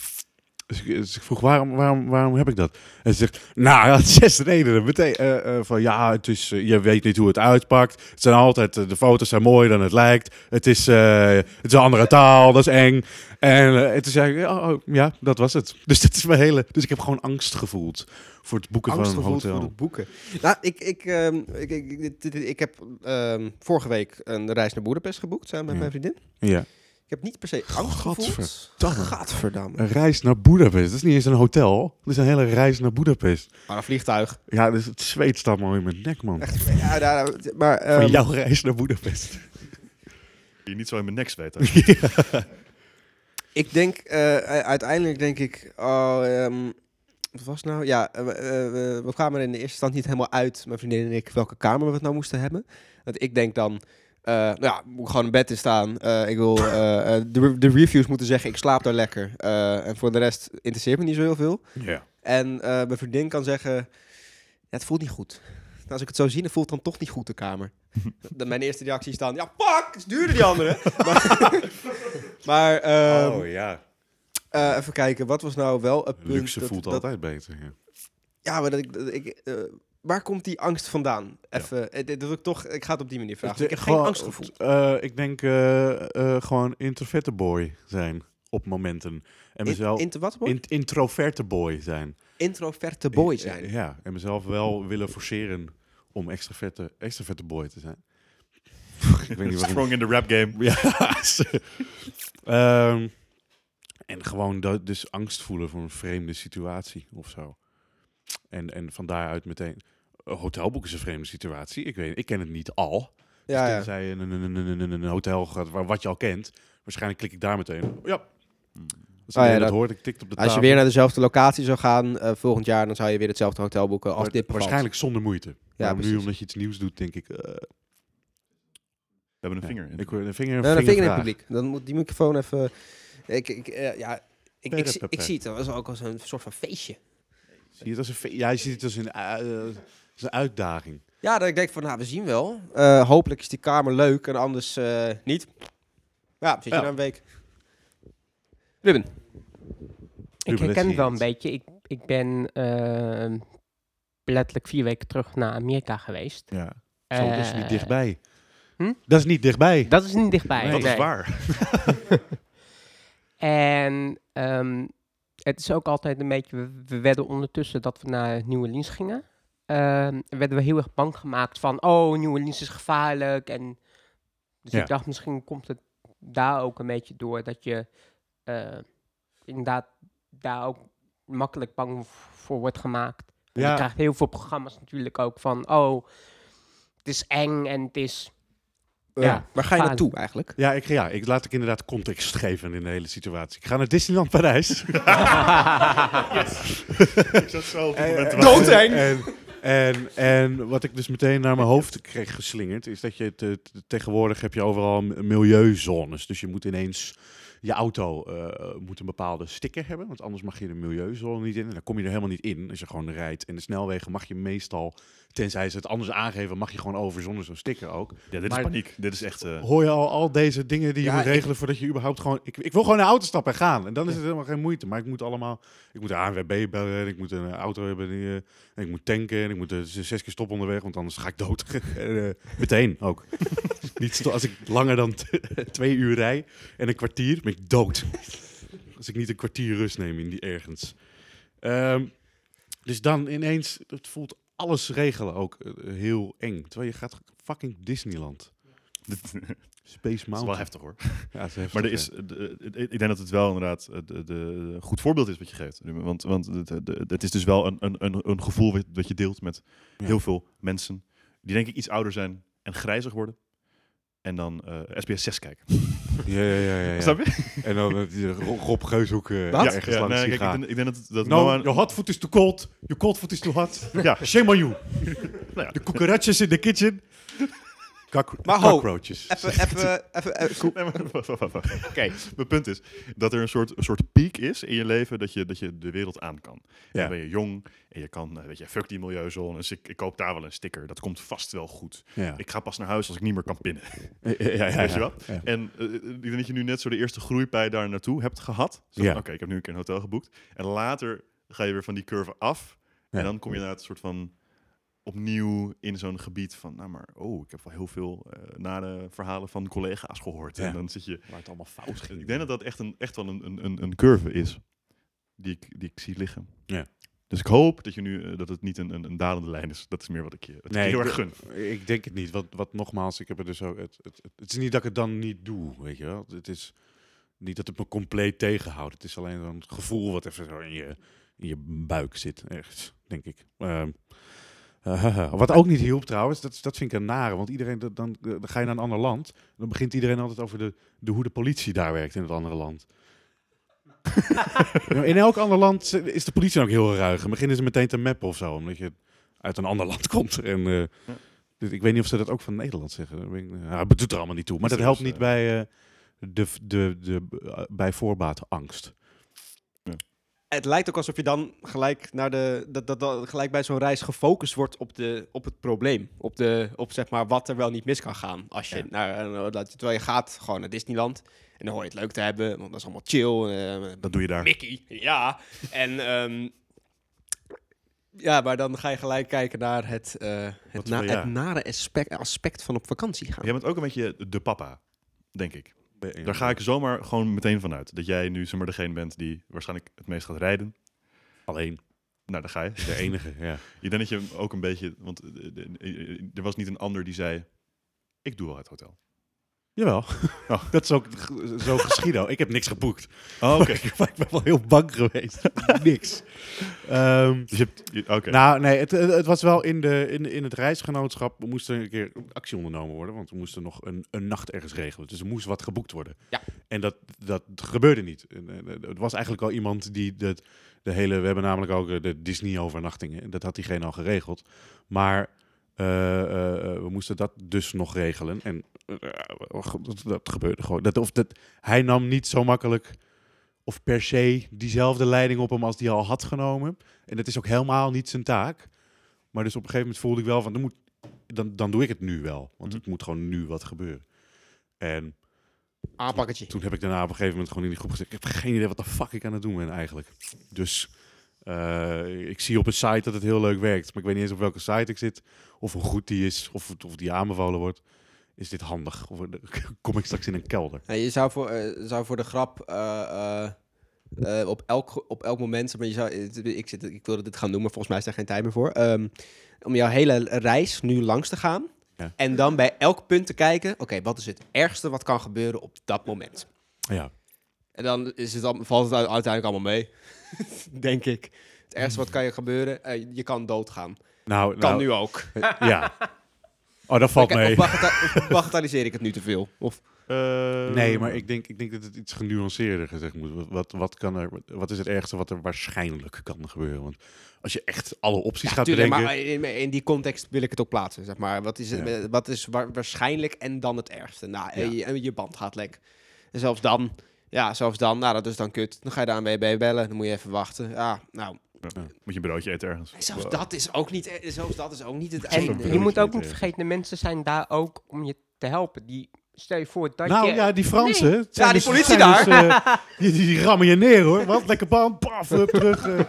dus, ik, dus ik vroeg, waarom, waarom, waarom heb ik dat? En ze zegt, nou, ja, [laughs] zes redenen. Meteen eh, eh, van, ja, het is, eh, je weet niet hoe het uitpakt. Het zijn altijd, de foto's zijn mooier dan het lijkt. Het is, het is een andere taal, dat is eng. En eh, toen zei ik, oh, oh, ja, dat was het. Dus dat is mijn hele... Dus ik heb gewoon angst gevoeld voor het boeken angst van een hotel. voor de boeken. Nou, ik, ik, ehm, ik, ik, ik heb ehm, vorige week een reis naar Boedapest geboekt samen met Ja. mijn vriendin. Ja. Ik heb niet per se angst gevoeld. Gadverdamme. Gadverdamme. Een reis naar Boedapest. Dat is niet eens een hotel. Dat is een hele reis naar Boedapest. Maar een vliegtuig. Ja, dus het zweet staat maar in mijn nek, man. Echt, ja, daar- maar, Van ehm, jouw reis naar Boedapest. [laughs] Die niet zo in mijn nek zweet. [laughs] Ik denk, eh, uiteindelijk denk ik, oh, ehm, wat was nou? Ja, eh, we- eh, we- kwamen er in de eerste instantie niet helemaal uit, mijn vriendin en ik, welke kamer we het nou moesten hebben. Want ik denk dan, eh, nou ja, moet ik gewoon in bed in staan. Eh, ik wil eh, de, de reviews moeten zeggen, ik slaap daar lekker. En voor de rest interesseert me niet zo heel veel. Ja. En mijn vriendin kan zeggen, ja, het voelt niet goed. Nou, als ik het zo zie, dan voelt het dan toch niet goed, de kamer. [laughs] De- Mijn eerste reactie is dan, ja, het is duurder die andere. [laughs] [laughs] maar maar ehm, oh ja. even kijken, wat was nou wel het punt? Luxe dat- voelt dat- altijd beter. Ja. Ja, maar dat ik, dat ik waar komt die angst vandaan? Even, eh, dat ik toch, ik ga het op die manier vragen. Ik heb geen Gewoon, angst gevoeld. eh, ik denk eh, eh, gewoon introverte boy zijn op momenten. En In, mezelf inter- wat? boy? in, introverte boy zijn. Introverte boy zijn. Eh, Ja, en mezelf wel willen forceren om extraverte, extraverte boy te zijn. [laughs] ik weet niet waarom. Strong in the rap game. Ja. [laughs] Ehm, en gewoon dat, dus angst voelen voor een vreemde situatie of zo. En, en van daaruit meteen... Een hotelboek is een vreemde situatie. Ik, weet, ik ken het niet al. Ja, dus ja. tenzij je in een, een, een, een, een hotel gaat waar, wat je al kent. Waarschijnlijk klik ik daar meteen. Ja. Als Ah, ja, iedereen dat dat- hoort, ik tikt op de Als je weer naar dezelfde locatie zou gaan eh, volgend jaar, dan zou je weer hetzelfde hotel boeken als Maar dit bevalt. Waarschijnlijk zonder moeite. Ja, maar nu omdat je iets nieuws doet, denk ik... eh, We hebben een vinger in. ik hoor een vinger, een Ja, dan vinger in het publiek. Dan moet die microfoon even... Ik, ik, eh, ja, ik, ik, ik zie het als ook als een soort van feestje. Zie je het als een, ja, je ziet het als een, eh, als een uitdaging. Ja, dat ik denk van, nou, we zien wel. Eh, hopelijk is die kamer leuk en anders eh, niet. Ja, zit je Ja. na een week. Ruben. Ik Ruben, herken het wel een beetje. Ik, ik ben ehm, letterlijk vier weken terug naar Amerika geweest. Ja. Zo, dat is niet Eh, dichtbij. hm? Dat is niet dichtbij. Dat is niet dichtbij. Nee, dat nee. is waar. [laughs] [laughs] En ehm, het is ook altijd een beetje... We, we werden ondertussen dat we naar Nieuwe Orleans gingen. ehm, werden we heel erg bang gemaakt van... Oh, Nieuwe Orleans is gevaarlijk. En, dus Ja. ik dacht, misschien komt het daar ook een beetje door dat je eh, inderdaad daar ook makkelijk bang voor wordt gemaakt. Ja. Je krijgt heel veel programma's natuurlijk ook van, oh, het is eng en het is... Ja. Waar ga je Gaan. naartoe eigenlijk? Ja, ik, ja, ik laat ik inderdaad context geven in de hele situatie. Ik ga naar Disneyland Parijs. [laughs] Ik zat zo op het! En, en, en wat ik dus meteen naar mijn hoofd kreeg geslingerd, is dat je te- te- tegenwoordig heb je overal milieuzones. Dus je moet ineens je auto eh, moet een bepaalde sticker hebben, want anders mag je de milieuzone niet in. En dan kom je er helemaal niet in als je gewoon rijdt. En de snelwegen mag je meestal, tenzij ze het anders aangeven, mag je gewoon over zonder zo'n sticker ook. Ja, dit Maar- is paniek. Dit is echt... eh, Hoor je al al deze dingen die je Ja, moet ik- regelen voordat je überhaupt gewoon... Ik, ik wil gewoon in de auto stappen en gaan. En dan is het helemaal geen moeite. Maar ik moet allemaal... Ik moet de ANWB bellen en ik moet een auto hebben. Die, eh, en ik moet tanken en ik moet eh, zes keer stoppen onderweg, want anders ga ik dood. [laughs] En, meteen ook. [laughs] Niet als ik langer dan [laughs] twee uur rij en een kwartier, ben ik dood. als ik niet een kwartier rust neem in die ergens. Ehm, dus dan ineens, het voelt alles regelen ook eh, heel eng. Terwijl je gaat fucking Disneyland. dit Space is wel Mountain. heftig hoor. [laughs] Ja, is heftig, Maar er is, de- de- ik denk dat het wel inderdaad eh, de, de, een goed voorbeeld is wat je geeft. Want, want het, de- het is dus wel een, een, een, gevoel wat- dat je deelt met Ja. heel veel mensen. Die denk ik iets ouder zijn en grijzig worden. En dan eh, SBS 6 kijken. [laughs] Ja, ja, ja. ja, ja. [laughs] Snap je? En dan eh, die Ro- Rob Geushoek uh, Wat? ergens Ja, langs nee, kijk, ik, denk, ik denk dat, dat No, Noah- your hot food is too cold. Your cold food is too hot. Ja. Shame on you. [laughs] Nou ja. De cucarachas in the kitchen. Maar ho, cockroaches. Even, even, [laughs] even, even, Nee, maar [laughs] wacht, wacht, wacht, wacht. Oké, mijn punt is dat er een soort, een soort piek is in je leven dat je, dat je de wereld aan kan. Ja. Dan ben je jong en je kan, eh, weet je, fuck die milieuzone. Dus ik, ik koop daar wel een sticker. Dat komt vast wel goed. Ja. Ik ga pas naar huis als ik niet meer kan pinnen. Ja, ja, ja, Weet je wel? Ja. En eh, ik denk dat je nu net zo de eerste groeipij daar naartoe hebt gehad. Ja. Oké, ik heb nu een keer een hotel geboekt. En later ga je weer van die curve af. Ja. En dan kom je naar het soort van opnieuw in zo'n gebied van, nou maar, oh, ik heb wel heel veel eh nare verhalen van collega's gehoord. Ja. En dan zit je, Waar het allemaal fout ging. ik denk dat dat echt, een, echt wel een, een- een, curve is die ik, die ik zie liggen. Ja. Dus ik hoop dat, je nu, eh, dat het niet een, een, een dalende lijn is. Dat is meer wat ik je, wat ik Nee, heel ik- erg gun. Ik denk het niet. Wat, wat nogmaals, ik heb er dus ook. Het, het, het, het is niet dat ik het dan niet doe, weet je wel. Het is niet dat het me compleet tegenhoudt. Het is alleen zo'n gevoel wat even zo in je, in je buik zit, ergens, denk ik. Ehm, [laughs] wat ook niet hielp trouwens, dat, dat vind ik een nare. Want iedereen, dat- dan, dan ga je naar een ander land. Dan begint iedereen altijd over de, de, hoe de politie daar werkt in het andere land. [laughs] in elk ander land is de politie ook heel ruig. En beginnen ze meteen te mappen of zo, omdat je uit een ander [laughs] land komt. En, eh, dus ik weet niet of ze dat ook van Nederland zeggen. Ik- het doet er allemaal niet toe. Maar dat helpt is, niet eh, bij, eh, de, de, de, bij voorbaat angst. Het lijkt ook alsof je dan gelijk, naar de, dat, dat, dat gelijk bij zo'n reis gefocust wordt op, de, op het probleem. Op, de, op zeg maar wat er wel niet mis kan gaan. Als je Ja. naar, eh, dat, terwijl je gaat gewoon naar Disneyland. En dan hoor je het leuk te hebben. Want dat is allemaal chill. eh, Dat doe je daar. Mickey, ja. En ehm, ja, maar dan ga je gelijk kijken naar het, eh, het, na- het nare aspect, aspect van op vakantie gaan. Jij bent ook een beetje de papa, denk ik. Daar ga ik zomaar gewoon meteen vanuit. Dat jij nu zeg maar, degene bent die waarschijnlijk het meest gaat rijden. alleen Nou, daar ga je. de enige. ja. [laughs] Ik denk dat je ook een beetje... Want eh, er was niet een ander die zei... Ik doe wel het hotel. Jawel. [laughs] Oh. Dat is ook zo geschieden. Ik heb niks geboekt. Oh, oké. [laughs] ik ben wel heel bang geweest. [laughs] niks. Ehm, Dus je hebt... Nou, nee, het, het het was wel in, de, in, in het reisgenootschap. We moesten een keer actie ondernomen worden. Want we moesten nog een, een nacht ergens regelen. Dus er moest wat geboekt worden. Ja. En dat, dat gebeurde niet. En, Het was eigenlijk al iemand die de, de hele. We hebben namelijk ook eh, de Disney-overnachtingen. En Dat had diegene al geregeld. Maar. Eh, eh, eh, we moesten dat dus nog regelen. En eh, dat, dat gebeurde gewoon. Dat, of dat, hij nam niet zo makkelijk of per se diezelfde leiding op hem als die al had genomen. En dat is ook helemaal niet zijn taak. Maar dus op een gegeven moment voelde ik wel van, dan, moet, dan, dan doe ik het nu wel. Want Mhm. het moet gewoon nu wat gebeuren. En Aanpakketje. toen heb ik daarna op een gegeven moment gewoon in die groep gezegd, ik heb geen idee wat de fuck ik aan het doen ben eigenlijk. Dus eh, ik zie op een site dat het heel leuk werkt. Maar ik weet niet eens op welke site ik zit. Of hoe goed die is. Of, of die aanbevolen wordt. Is dit handig? Of [laughs] kom ik straks in een kelder? Ja, je zou voor, eh, zou voor de grap eh, eh, eh, op, elk, op elk moment, maar je zou, eh, ik, zit, ik wilde dit gaan doen, maar volgens mij is er geen tijd meer voor. ehm, om jouw hele reis nu langs te gaan, Ja. En dan bij elk punt te kijken, oké, wat is het ergste wat kan gebeuren op dat moment? Ja. En dan is het al, valt het uiteindelijk allemaal mee, [laughs] denk ik. Het ergste wat kan je gebeuren, eh, je kan doodgaan. Nou, Kan nou, nu ook. Ja. [laughs] Oh, dat valt mee. Of, of bagatelliseer ik het nu te veel? Of, Eh, Nee, maar ik denk, ik denk dat het iets genuanceerder gezegd moet. Wat, wat, wat, kan er, wat is het ergste wat er waarschijnlijk kan gebeuren? Want als je echt alle opties ja, gaat tuurlijk, bedenken... maar in, in die context wil ik het ook plaatsen, zeg maar. Wat is, het, Ja. eh, wat is wa- waarschijnlijk en dan het ergste? Nou, eh, Ja. je, je band gaat lek. En zelfs dan, ja, zelfs dan, nou, dat is dan kut. Dan ga je de ANWB bellen, dan moet je even wachten. Ja, nou, Ja, Moet je een broodje eten ergens. zelfs Wow. dat is ook niet, eh, zelfs dat is ook niet het En einde. Je moet ook niet eten. vergeten, de mensen zijn daar ook om je te helpen. Die, stel je voor dat nou je... ja, die Fransen. Ja, die dus- politie zijn dus, eh, die, die rammen je neer hoor. Wat lekker band, paf, hup, terug. eh.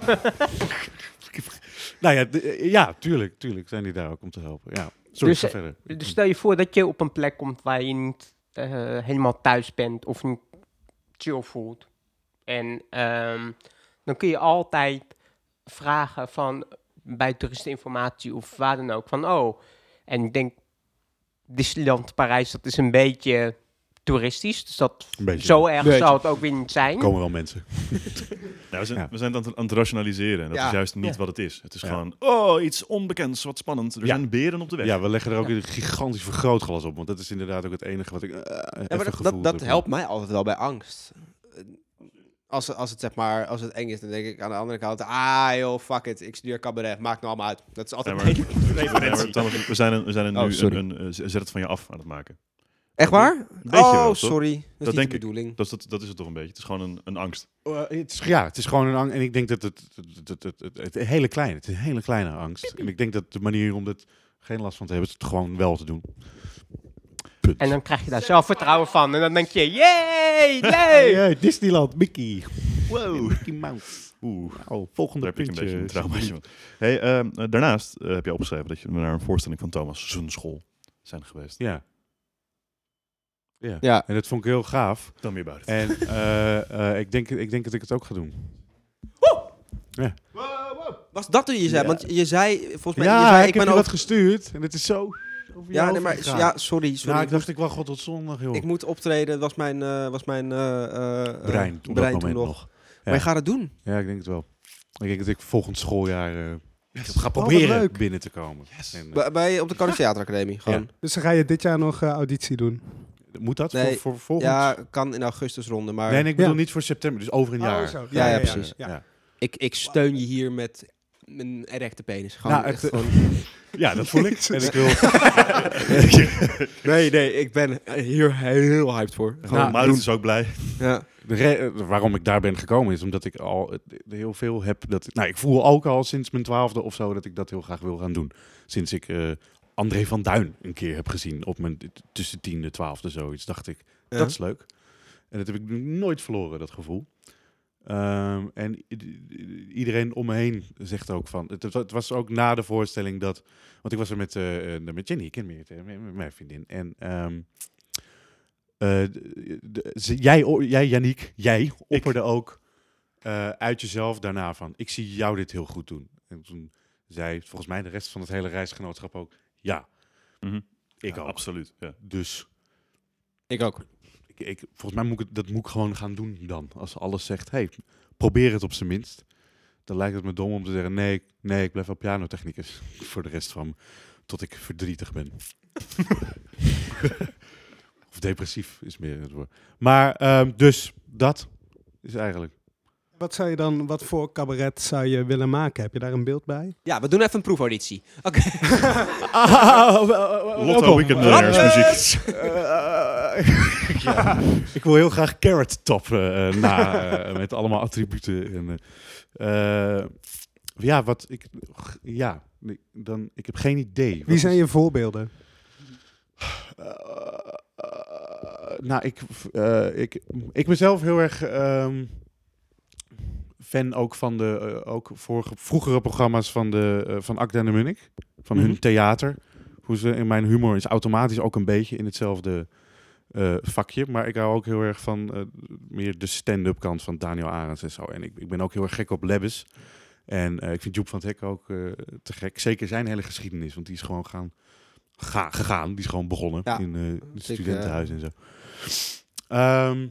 nou ja, ja, tuurlijk, tuurlijk zijn die daar ook om te helpen. Ja, sorry, Dus, verder. Dus stel je voor dat je op een plek komt waar je niet helemaal thuis bent of niet chill voelt. En ehm, dan kun je altijd vragen van bij toeristeninformatie of waar dan ook van oh. En ik denk Disneyland Parijs dat is een beetje toeristisch, dus dat zo erg Beetje. zou het ook weer niet zijn. komen wel mensen. Ja, [laughs] we, zijn, Ja. we zijn het aan het, aan het rationaliseren. En dat Ja. is juist niet Ja. wat het is. Het is Ja. gewoon, oh, iets onbekends, wat spannend. Er Ja. zijn beren op de weg. Ja, we leggen er ook een gigantisch vergrootglas op. Want dat is inderdaad ook het enige wat ik eh, Ja, even maar dat, gevoeld dat, helpt mij altijd wel bij angst. Als, als het zeg maar, als het eng is, dan denk ik aan de andere kant, ah joh, fuck it, ik studeer cabaret, maakt nou allemaal uit. Dat is altijd Ja, mijn Nee, maar [laughs] we zijn, een, we zijn een Oh, nu sorry. een, een, zet het van je af aan het maken. Echt waar? beetje oh, wel, sorry. Dat is Dat niet denk de ik. bedoeling. Dat is, dat, dat is het toch een beetje. Het is gewoon een, een angst. Eh, het is, ja, het is gewoon een angst. En ik denk dat het, het, het, het, het, het- het hele kleine, het is een hele kleine angst. En ik denk dat de manier om er geen last van te hebben, is het gewoon wel te doen. Punt. En dan krijg je daar zelfvertrouwen van. En dan denk je, yay, [laughs] leuk! Hey, Disneyland, Mickey. Wow, Mickey Mouse. Oeh, Oh, volgende daar heb ik een beetje puntje. een traumaatje van. [laughs] Hey, ehm, eh, daarnaast eh, heb je opgeschreven dat je naar een voorstelling van Thomas zijn school zijn geweest. Ja. Ja. Ja. En dat vond ik heel gaaf. Dan meer buiten. En eh, eh, ik, denk, ik denk dat ik het ook ga doen. Was dat toen je zei? Ja. Want je zei, volgens mij, ja, je zei, ik, ik heb ben je ook... wat gestuurd. En het is zo over Ja, nee, maar, ja, sorry, sorry. Nou, ik, dacht, ik wacht wel tot zondag, joh. ik moet optreden, was mijn, eh, was mijn eh, eh, eh, brein op dat brein moment toen nog. nog. Maar je gaat het doen. Ja, ik denk het wel. Ik denk dat ik volgend schooljaar eh, ga wat proberen binnen te komen. En, Bij, bij- op de Cardiff Theateracademie, gewoon. Dus dan ga je dit jaar nog eh, auditie doen. Moet dat Nee, voor, voor volgend? Ja, kan in augustus ronde, maar nee, nee, ik bedoel Ja. niet voor september, dus over een jaar. Oh, zo. Ja, ja, precies. Ja, ja. ik, ik steun je hier met mijn erecte penis. Gewoon, Nou, echt gewoon... [laughs] Ja, dat voel ik. [laughs] en ik wil... [laughs] Nee, nee, ik ben hier heel hyped voor. Gewoon Nou, is ook blij. Ja. De waarom ik daar ben gekomen is omdat ik al heel veel heb. Dat, nou, ik voel ook al sinds mijn twaalfde of zo dat ik dat heel graag wil gaan doen. Sinds ik eh, André van Duin een keer heb gezien op mijn tussen tiende, twaalfde zoiets, dacht ik Ja. dat is leuk. En dat heb ik nooit verloren, dat gevoel. Ehm, en iedereen om me heen zegt ook van. Het, het was ook na de voorstelling dat. Want ik was er met, eh, eh, met Jenny, ik ken met, met mijn vriendin. En ehm, eh, de- jij, jij, Yannick, jij opperde ook eh, uit jezelf daarna van. Ik zie jou dit heel goed doen. En toen zei volgens mij de rest van het hele reisgenootschap ook. Ja, Mhm. ik Ja, ook. Absoluut. Ja. Dus Ik ook. ik, ik, volgens mij moet ik dat moet ik gewoon gaan doen dan. Als alles zegt, hey, probeer het op zijn minst. Dan lijkt het me dom om te zeggen, nee, nee ik blijf wel pianotechnicus. [laughs] Voor de rest van tot ik verdrietig ben. [laughs] [laughs] of depressief is meer het woord. Maar dus, dus, dat is eigenlijk. Wat zou je dan, wat voor cabaret zou je willen maken? Heb je daar een beeld bij? Ja, we doen even een proefauditie. Oké. [laughs] Lotto Weekend Millionaires muziek. ik wil heel graag Carrot Top eh, na, eh, met allemaal attributen. En, eh, eh, ja, wat ik, ja, ik- dan, ik heb geen idee. Wat Wie zijn is- je voorbeelden? Nou, ik, eh, ik, ik ben zelf heel erg ehm, fan ook van de eh, ook vorige, vroegere programma's van, de, eh, van Akda en de Munnik. Van Mhm. hun theater. Hoe ze in mijn humor is automatisch ook een beetje in hetzelfde eh, vakje. Maar ik hou ook heel erg van meer de stand-up kant van Daniel Arends en zo. En ik, ik ben ook heel erg gek op Lebbes. En ik vind Joep van het Hek ook te gek. Zeker zijn hele geschiedenis, want die is gewoon gaan ga- gegaan. Die is gewoon begonnen Ja. in het studentenhuis en zo. Ehm,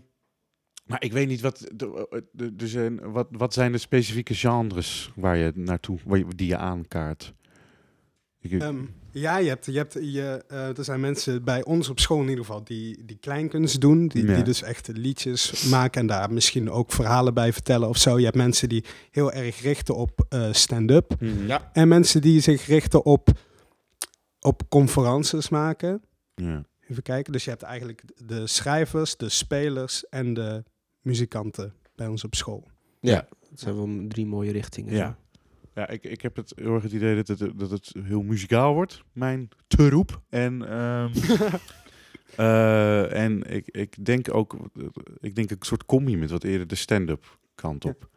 maar ik weet niet wat. Dus, eh, wat, wat zijn de specifieke genres waar je naartoe, die je aankaart? Ik, Ehm, ja, je hebt, je hebt, je, eh, er zijn mensen bij ons op school in ieder geval die, die kleinkunst doen. Die, Ja. die dus echt liedjes maken en daar misschien ook verhalen bij vertellen of zo. Je hebt mensen die heel erg richten op eh, stand-up. Mhm. Ja. En mensen die zich richten op, op conferences maken. Ja. Even kijken. Dus je hebt eigenlijk de schrijvers, de spelers en de muzikanten bij ons op school. Ja, dat zijn wel drie mooie richtingen. Ja. Ja, ik, ik heb het heel erg het idee dat het, dat het heel muzikaal wordt, mijn teroep. En, ehm, [laughs] eh, en ik, ik denk ook, ik denk een soort combi met wat eerder de stand-up kant op.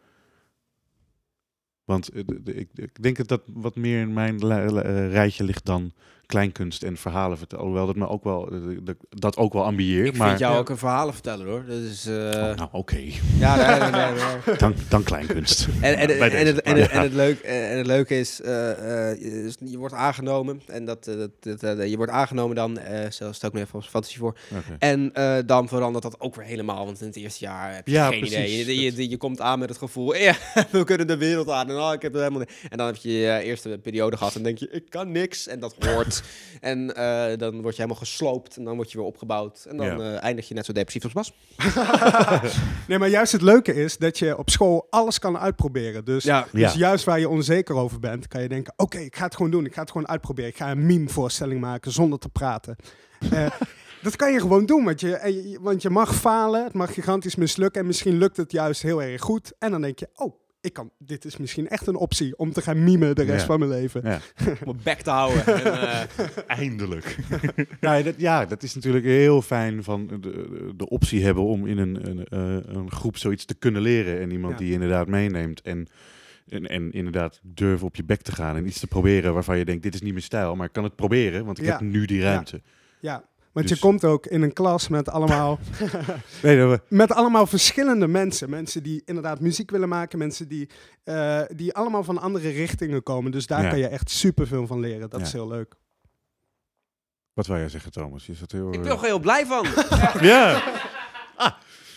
Want eh, ik, ik denk dat dat wat meer in mijn rijtje ligt dan kleinkunst en verhalen vertellen. Alhoewel dat me ook wel, eh, dat- dat ook wel ambieer. Ik maar, vind jou ook een verhalenverteller hoor. Dat is, eh, Oh, nou, oké. ja, nee, nee, nee, nee. [laughs] Dan, dan kleinkunst. [laughs] En, het, en, het, Ja. en, het leuk, en het leuke is, eh, eh, je- wordt aangenomen. En dat, dat, dat, je wordt aangenomen dan, eh zelfs stel ik me even als fantasie voor. Oké. En eh, dan verandert dat ook weer helemaal. Want in het eerste jaar heb je Ja, geen precies. idee. Je, je, je, je komt aan met het gevoel, [laughs] ja, we kunnen de wereld aan. En, oh, ik heb er helemaal en dan heb je je eerste periode gehad en denk je, ik kan niks. En dat hoort. [laughs] en eh, dan word je helemaal gesloopt en dan word je weer opgebouwd. En dan Ja. eh, eindig je net zo depressief als Bas. [laughs] Nee, maar juist het leuke is dat je op school alles kan uitproberen. Dus, Ja. dus Ja. juist waar je onzeker over bent, kan je denken: oké, ik ga het gewoon doen. Ik ga het gewoon uitproberen. Ik ga een meme-voorstelling maken zonder te praten. Eh, [laughs] dat kan je gewoon doen, want je- want je mag falen. Het mag gigantisch mislukken. En misschien lukt het juist heel erg goed. En dan denk je: oh, ik kan, dit is misschien echt een optie om te gaan mimen de rest Ja. van mijn leven. Ja. [laughs] Om mijn bek te houden. en, eh, Eindelijk. Ja, [laughs] dat, ja, dat is natuurlijk heel fijn van de, de, optie hebben om in een, een, eh, een groep zoiets te kunnen leren. En iemand Ja. die je inderdaad meeneemt. En, en, en inderdaad durven op je bek te gaan en iets te proberen waarvan je denkt, dit is niet mijn stijl. Maar ik kan het proberen, want ik Ja. heb nu die ruimte. Ja, want Dus- je komt ook in een klas met allemaal, [laughs] Nee, dat we, met allemaal verschillende mensen. Mensen die inderdaad muziek willen maken. Mensen die, eh, die allemaal van andere richtingen komen. Dus daar Ja. kan je echt superveel van leren. Dat Ja. is heel leuk. wat wou jij zeggen, Thomas? Je zat heel... ik eh, ben er heel blij van. [laughs] Ja.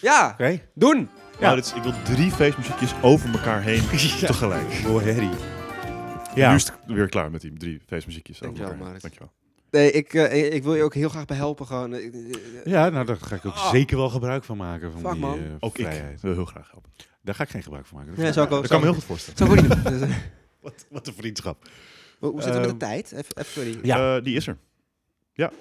Ja, Oké. doen. Ja. dit is, ik wil drie feestmuziekjes over elkaar heen [laughs] tegelijk. Oh, herrie. Ja. Nu is het weer klaar met die drie feestmuziekjes over Dankjewel, elkaar. Dankjewel. Nee, ik, eh, ik wil je ook heel graag bij helpen. Gewoon. Eh, eh, ja, nou daar ga ik ook Ah. zeker wel gebruik van maken. Van Fuck, die, man. Ook ik vrijheid. wil heel graag helpen. Daar ga ik geen gebruik van maken. Ja, zou ik ook- Dat kan me heel goed voorstellen. Zou ik. [laughs] Dus, Wat, wat een vriendschap. hoe hoe zit het met Ehm, de tijd? Even, sorry. Ja. Eh, die is er. Ja. [laughs]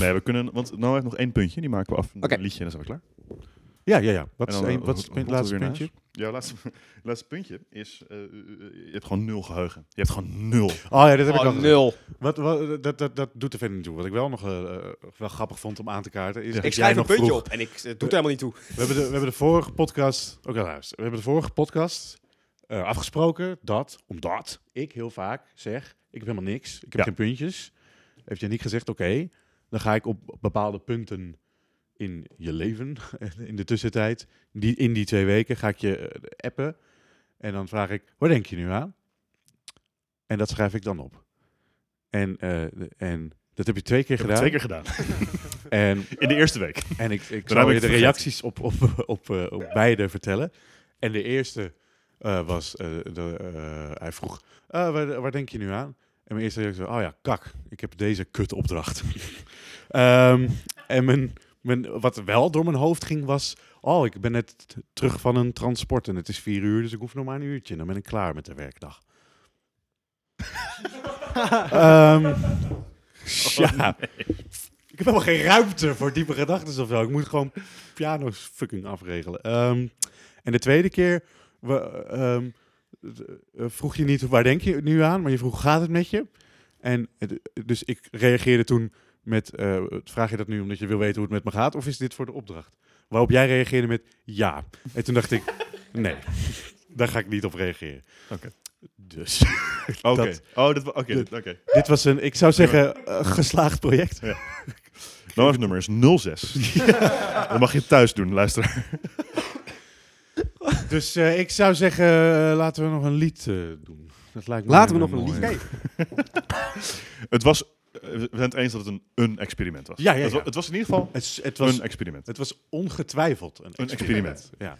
Nee, we kunnen, want nou heeft nog één puntje, die maken we af. Oké. Een liedje en dan zijn we klaar. Ja, ja, ja. Wat is, een, eh, wat is het laatste puntje? Jouw laatste, [laughs] laatste puntje is, eh, je hebt gewoon nul geheugen. Je hebt gewoon nul. Oh ja, dat heb ik Oh, al nul. Wat, wat, dat, dat, dat doet er verder niet toe. Wat ik wel nog eh, eh, wel grappig vond om aan te kaarten is dat Ik jij schrijf een puntje vroeg- op en ik, het doet er helemaal niet toe. We hebben de, we hebben de vorige podcast, ook al luister, we hebben de vorige podcast eh, afgesproken dat, omdat ik heel vaak zeg, ik heb helemaal niks, ik heb Ja. geen puntjes, heeft Janiek gezegd, oké, dan ga ik op bepaalde punten in je leven, [laughs] in de tussentijd, die, in die twee weken ga ik je eh, appen en dan vraag ik, waar denk je nu aan? En dat schrijf ik dan op. En, eh, en dat heb je twee keer Ik gedaan. twee keer gedaan. [laughs] En [laughs] In de eerste week. en ik, ik zal je de reacties op, op, op, eh, op beide vertellen. En de eerste was, de, hij vroeg, waar, waar denk je nu aan? En mijn eerste reactie was, oh ja, kak, ik heb deze kut opdracht. Ehm, en mijn, mijn, wat wel door mijn hoofd ging was, oh, ik ben net terug van een transport en het is vier uur, dus ik hoef nog maar een uurtje en dan ben ik klaar met de werkdag. [laughs] Ehm, ja. Ik heb helemaal geen ruimte voor diepe gedachten of zo. Ik moet gewoon piano's fucking afregelen. Ehm, en de tweede keer we, ehm, eh, vroeg je niet waar denk je nu aan, maar je vroeg gaat het met je? En dus ik reageerde toen met, eh, vraag je dat nu omdat je wil weten hoe het met me gaat, of is dit voor de opdracht? Waarop jij reageerde met ja. En toen dacht ik, [laughs] nee, daar ga ik niet op reageren. Oké. Dus [laughs] Oké. Dat- Oh, dat oké. oké. dit was een, ik zou zeggen, eh, geslaagd project. Noah's nummer is 06. [laughs] Dat mag je thuis doen, luisteraar. Dus eh, ik zou zeggen, laten we nog een lied eh, doen. Dat lijkt me Laten we nog een mooie. lied. Het was we zijn het eens dat het een, een experiment was. Ja, ja, Het, wa- ja. het was in ieder geval Het, het, was, een experiment. het was ongetwijfeld een Een experiment. experiment. Ja.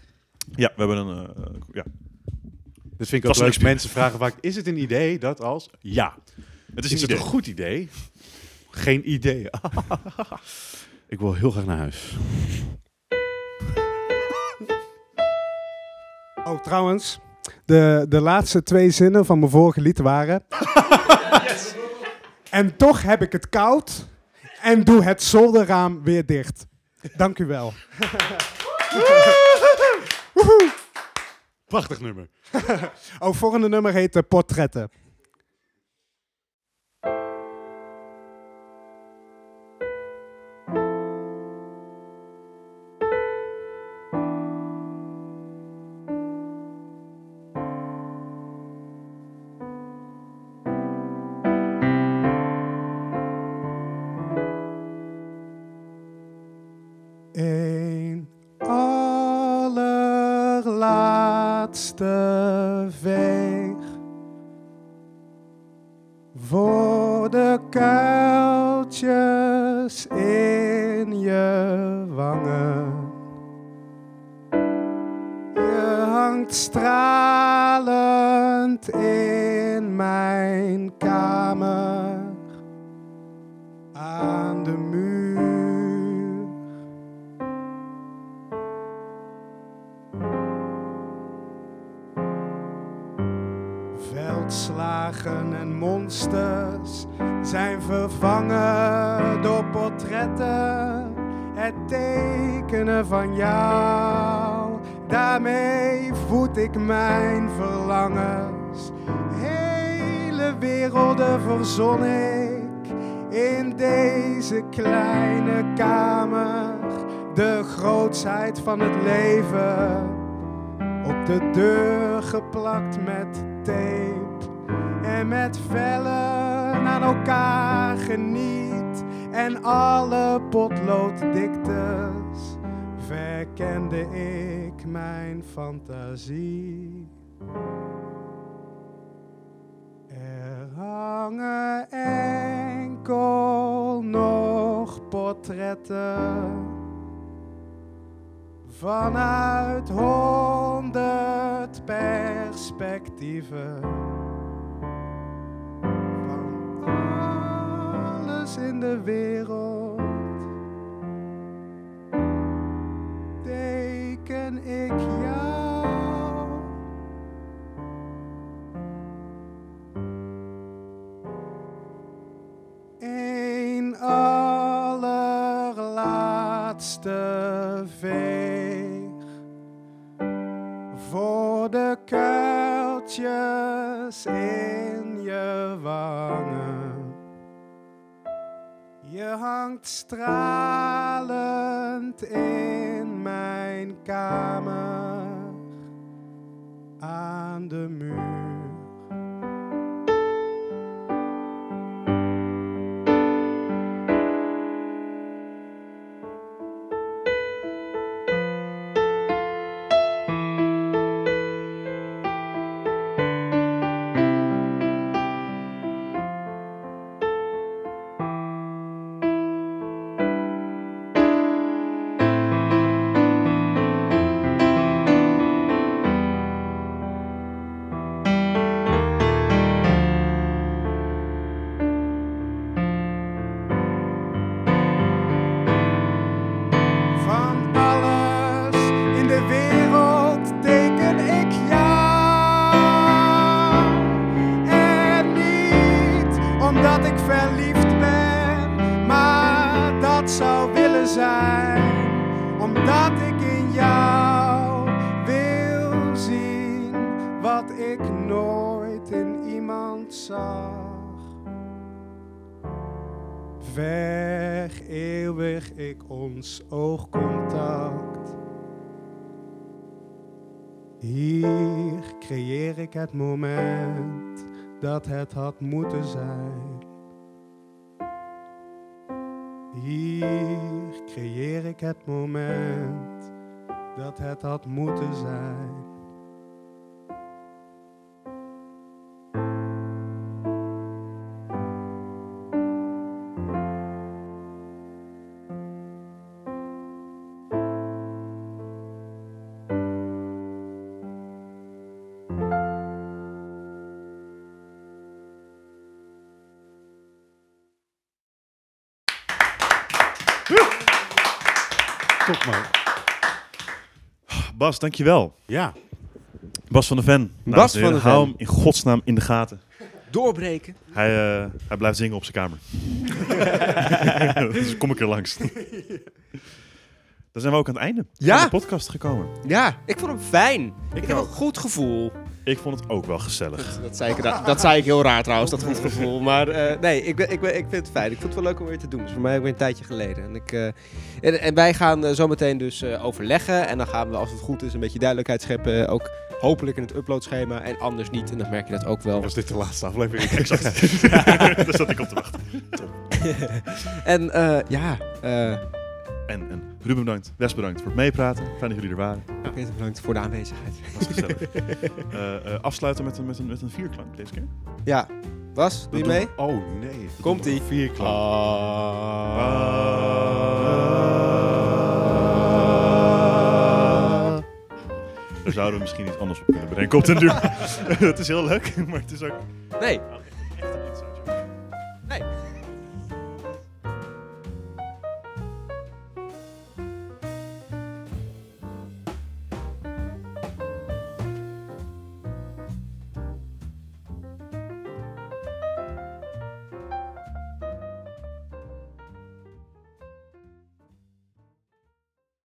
Ja, we hebben een... eh, ja. Dat vind ik ook leuk. Mensen vragen vaak, is het een idee dat als... Ja. Het is Is een het een goed idee? Geen idee. [laughs] ik wil heel graag naar huis. Oh, trouwens, de, de laatste twee zinnen van mijn vorige lied waren... [laughs] En toch heb ik het koud en doe het zolderraam weer dicht. Dank u wel. [laughs] Prachtig nummer. [laughs] Oh, volgende nummer heet eh, Portretten. Van het leven. Op de deur geplakt met tape. En met vellen aan elkaar geniet. En alle potlooddiktes verkende ik mijn fantasie. Er hangen enkel nog portretten vanuit honderd perspectieven. Van alles in de wereld stralend in mijn kamer aan de muur. Hier creëer ik het moment dat het had moeten zijn. Hier creëer ik het moment dat het had moeten zijn. Bas, dankjewel. Ja. Bas van de Ven. Bas van de Hou Ven. hem in godsnaam in de gaten. Doorbreken. Hij, eh, hij blijft zingen op zijn kamer. [laughs] dus kom ik er langs. Dan zijn we ook aan het einde Ja. van de podcast gekomen. Ja, ik vond hem fijn. Ik, heb een goed gevoel. Ik vond het ook wel gezellig. Dat zei ik, dat, dat zei ik heel raar trouwens, dat goed gevoel. Maar eh, nee, ik, ben- ik, ben- ik vind het fijn. Ik vond het wel leuk om weer te doen. Dus voor mij ook weer een tijdje geleden. En, ik, eh, en, en wij gaan eh, zometeen dus eh, overleggen. En dan gaan we, als het goed is, een beetje duidelijkheid scheppen. Ook hopelijk in het uploadschema. En anders niet. En dan merk je dat ook wel. Was dit de laatste aflevering? Exact. [laughs] [laughs] Daar zat ik op te wachten. En eh, ja, eh En, en Ruben bedankt, Wes bedankt voor het meepraten. Fijn dat jullie er waren. even bedankt voor de aanwezigheid. Was gezellig. [laughs] Eh, eh, afsluiten met een, met, een, met een vierklank deze keer. Ja, was, doe je mee? Oh nee. Komt-ie. Vier klank. Daar zouden we misschien iets anders op kunnen bedenken op den duur. [laughs] het is heel leuk, [laughs] maar het is ook... Nee,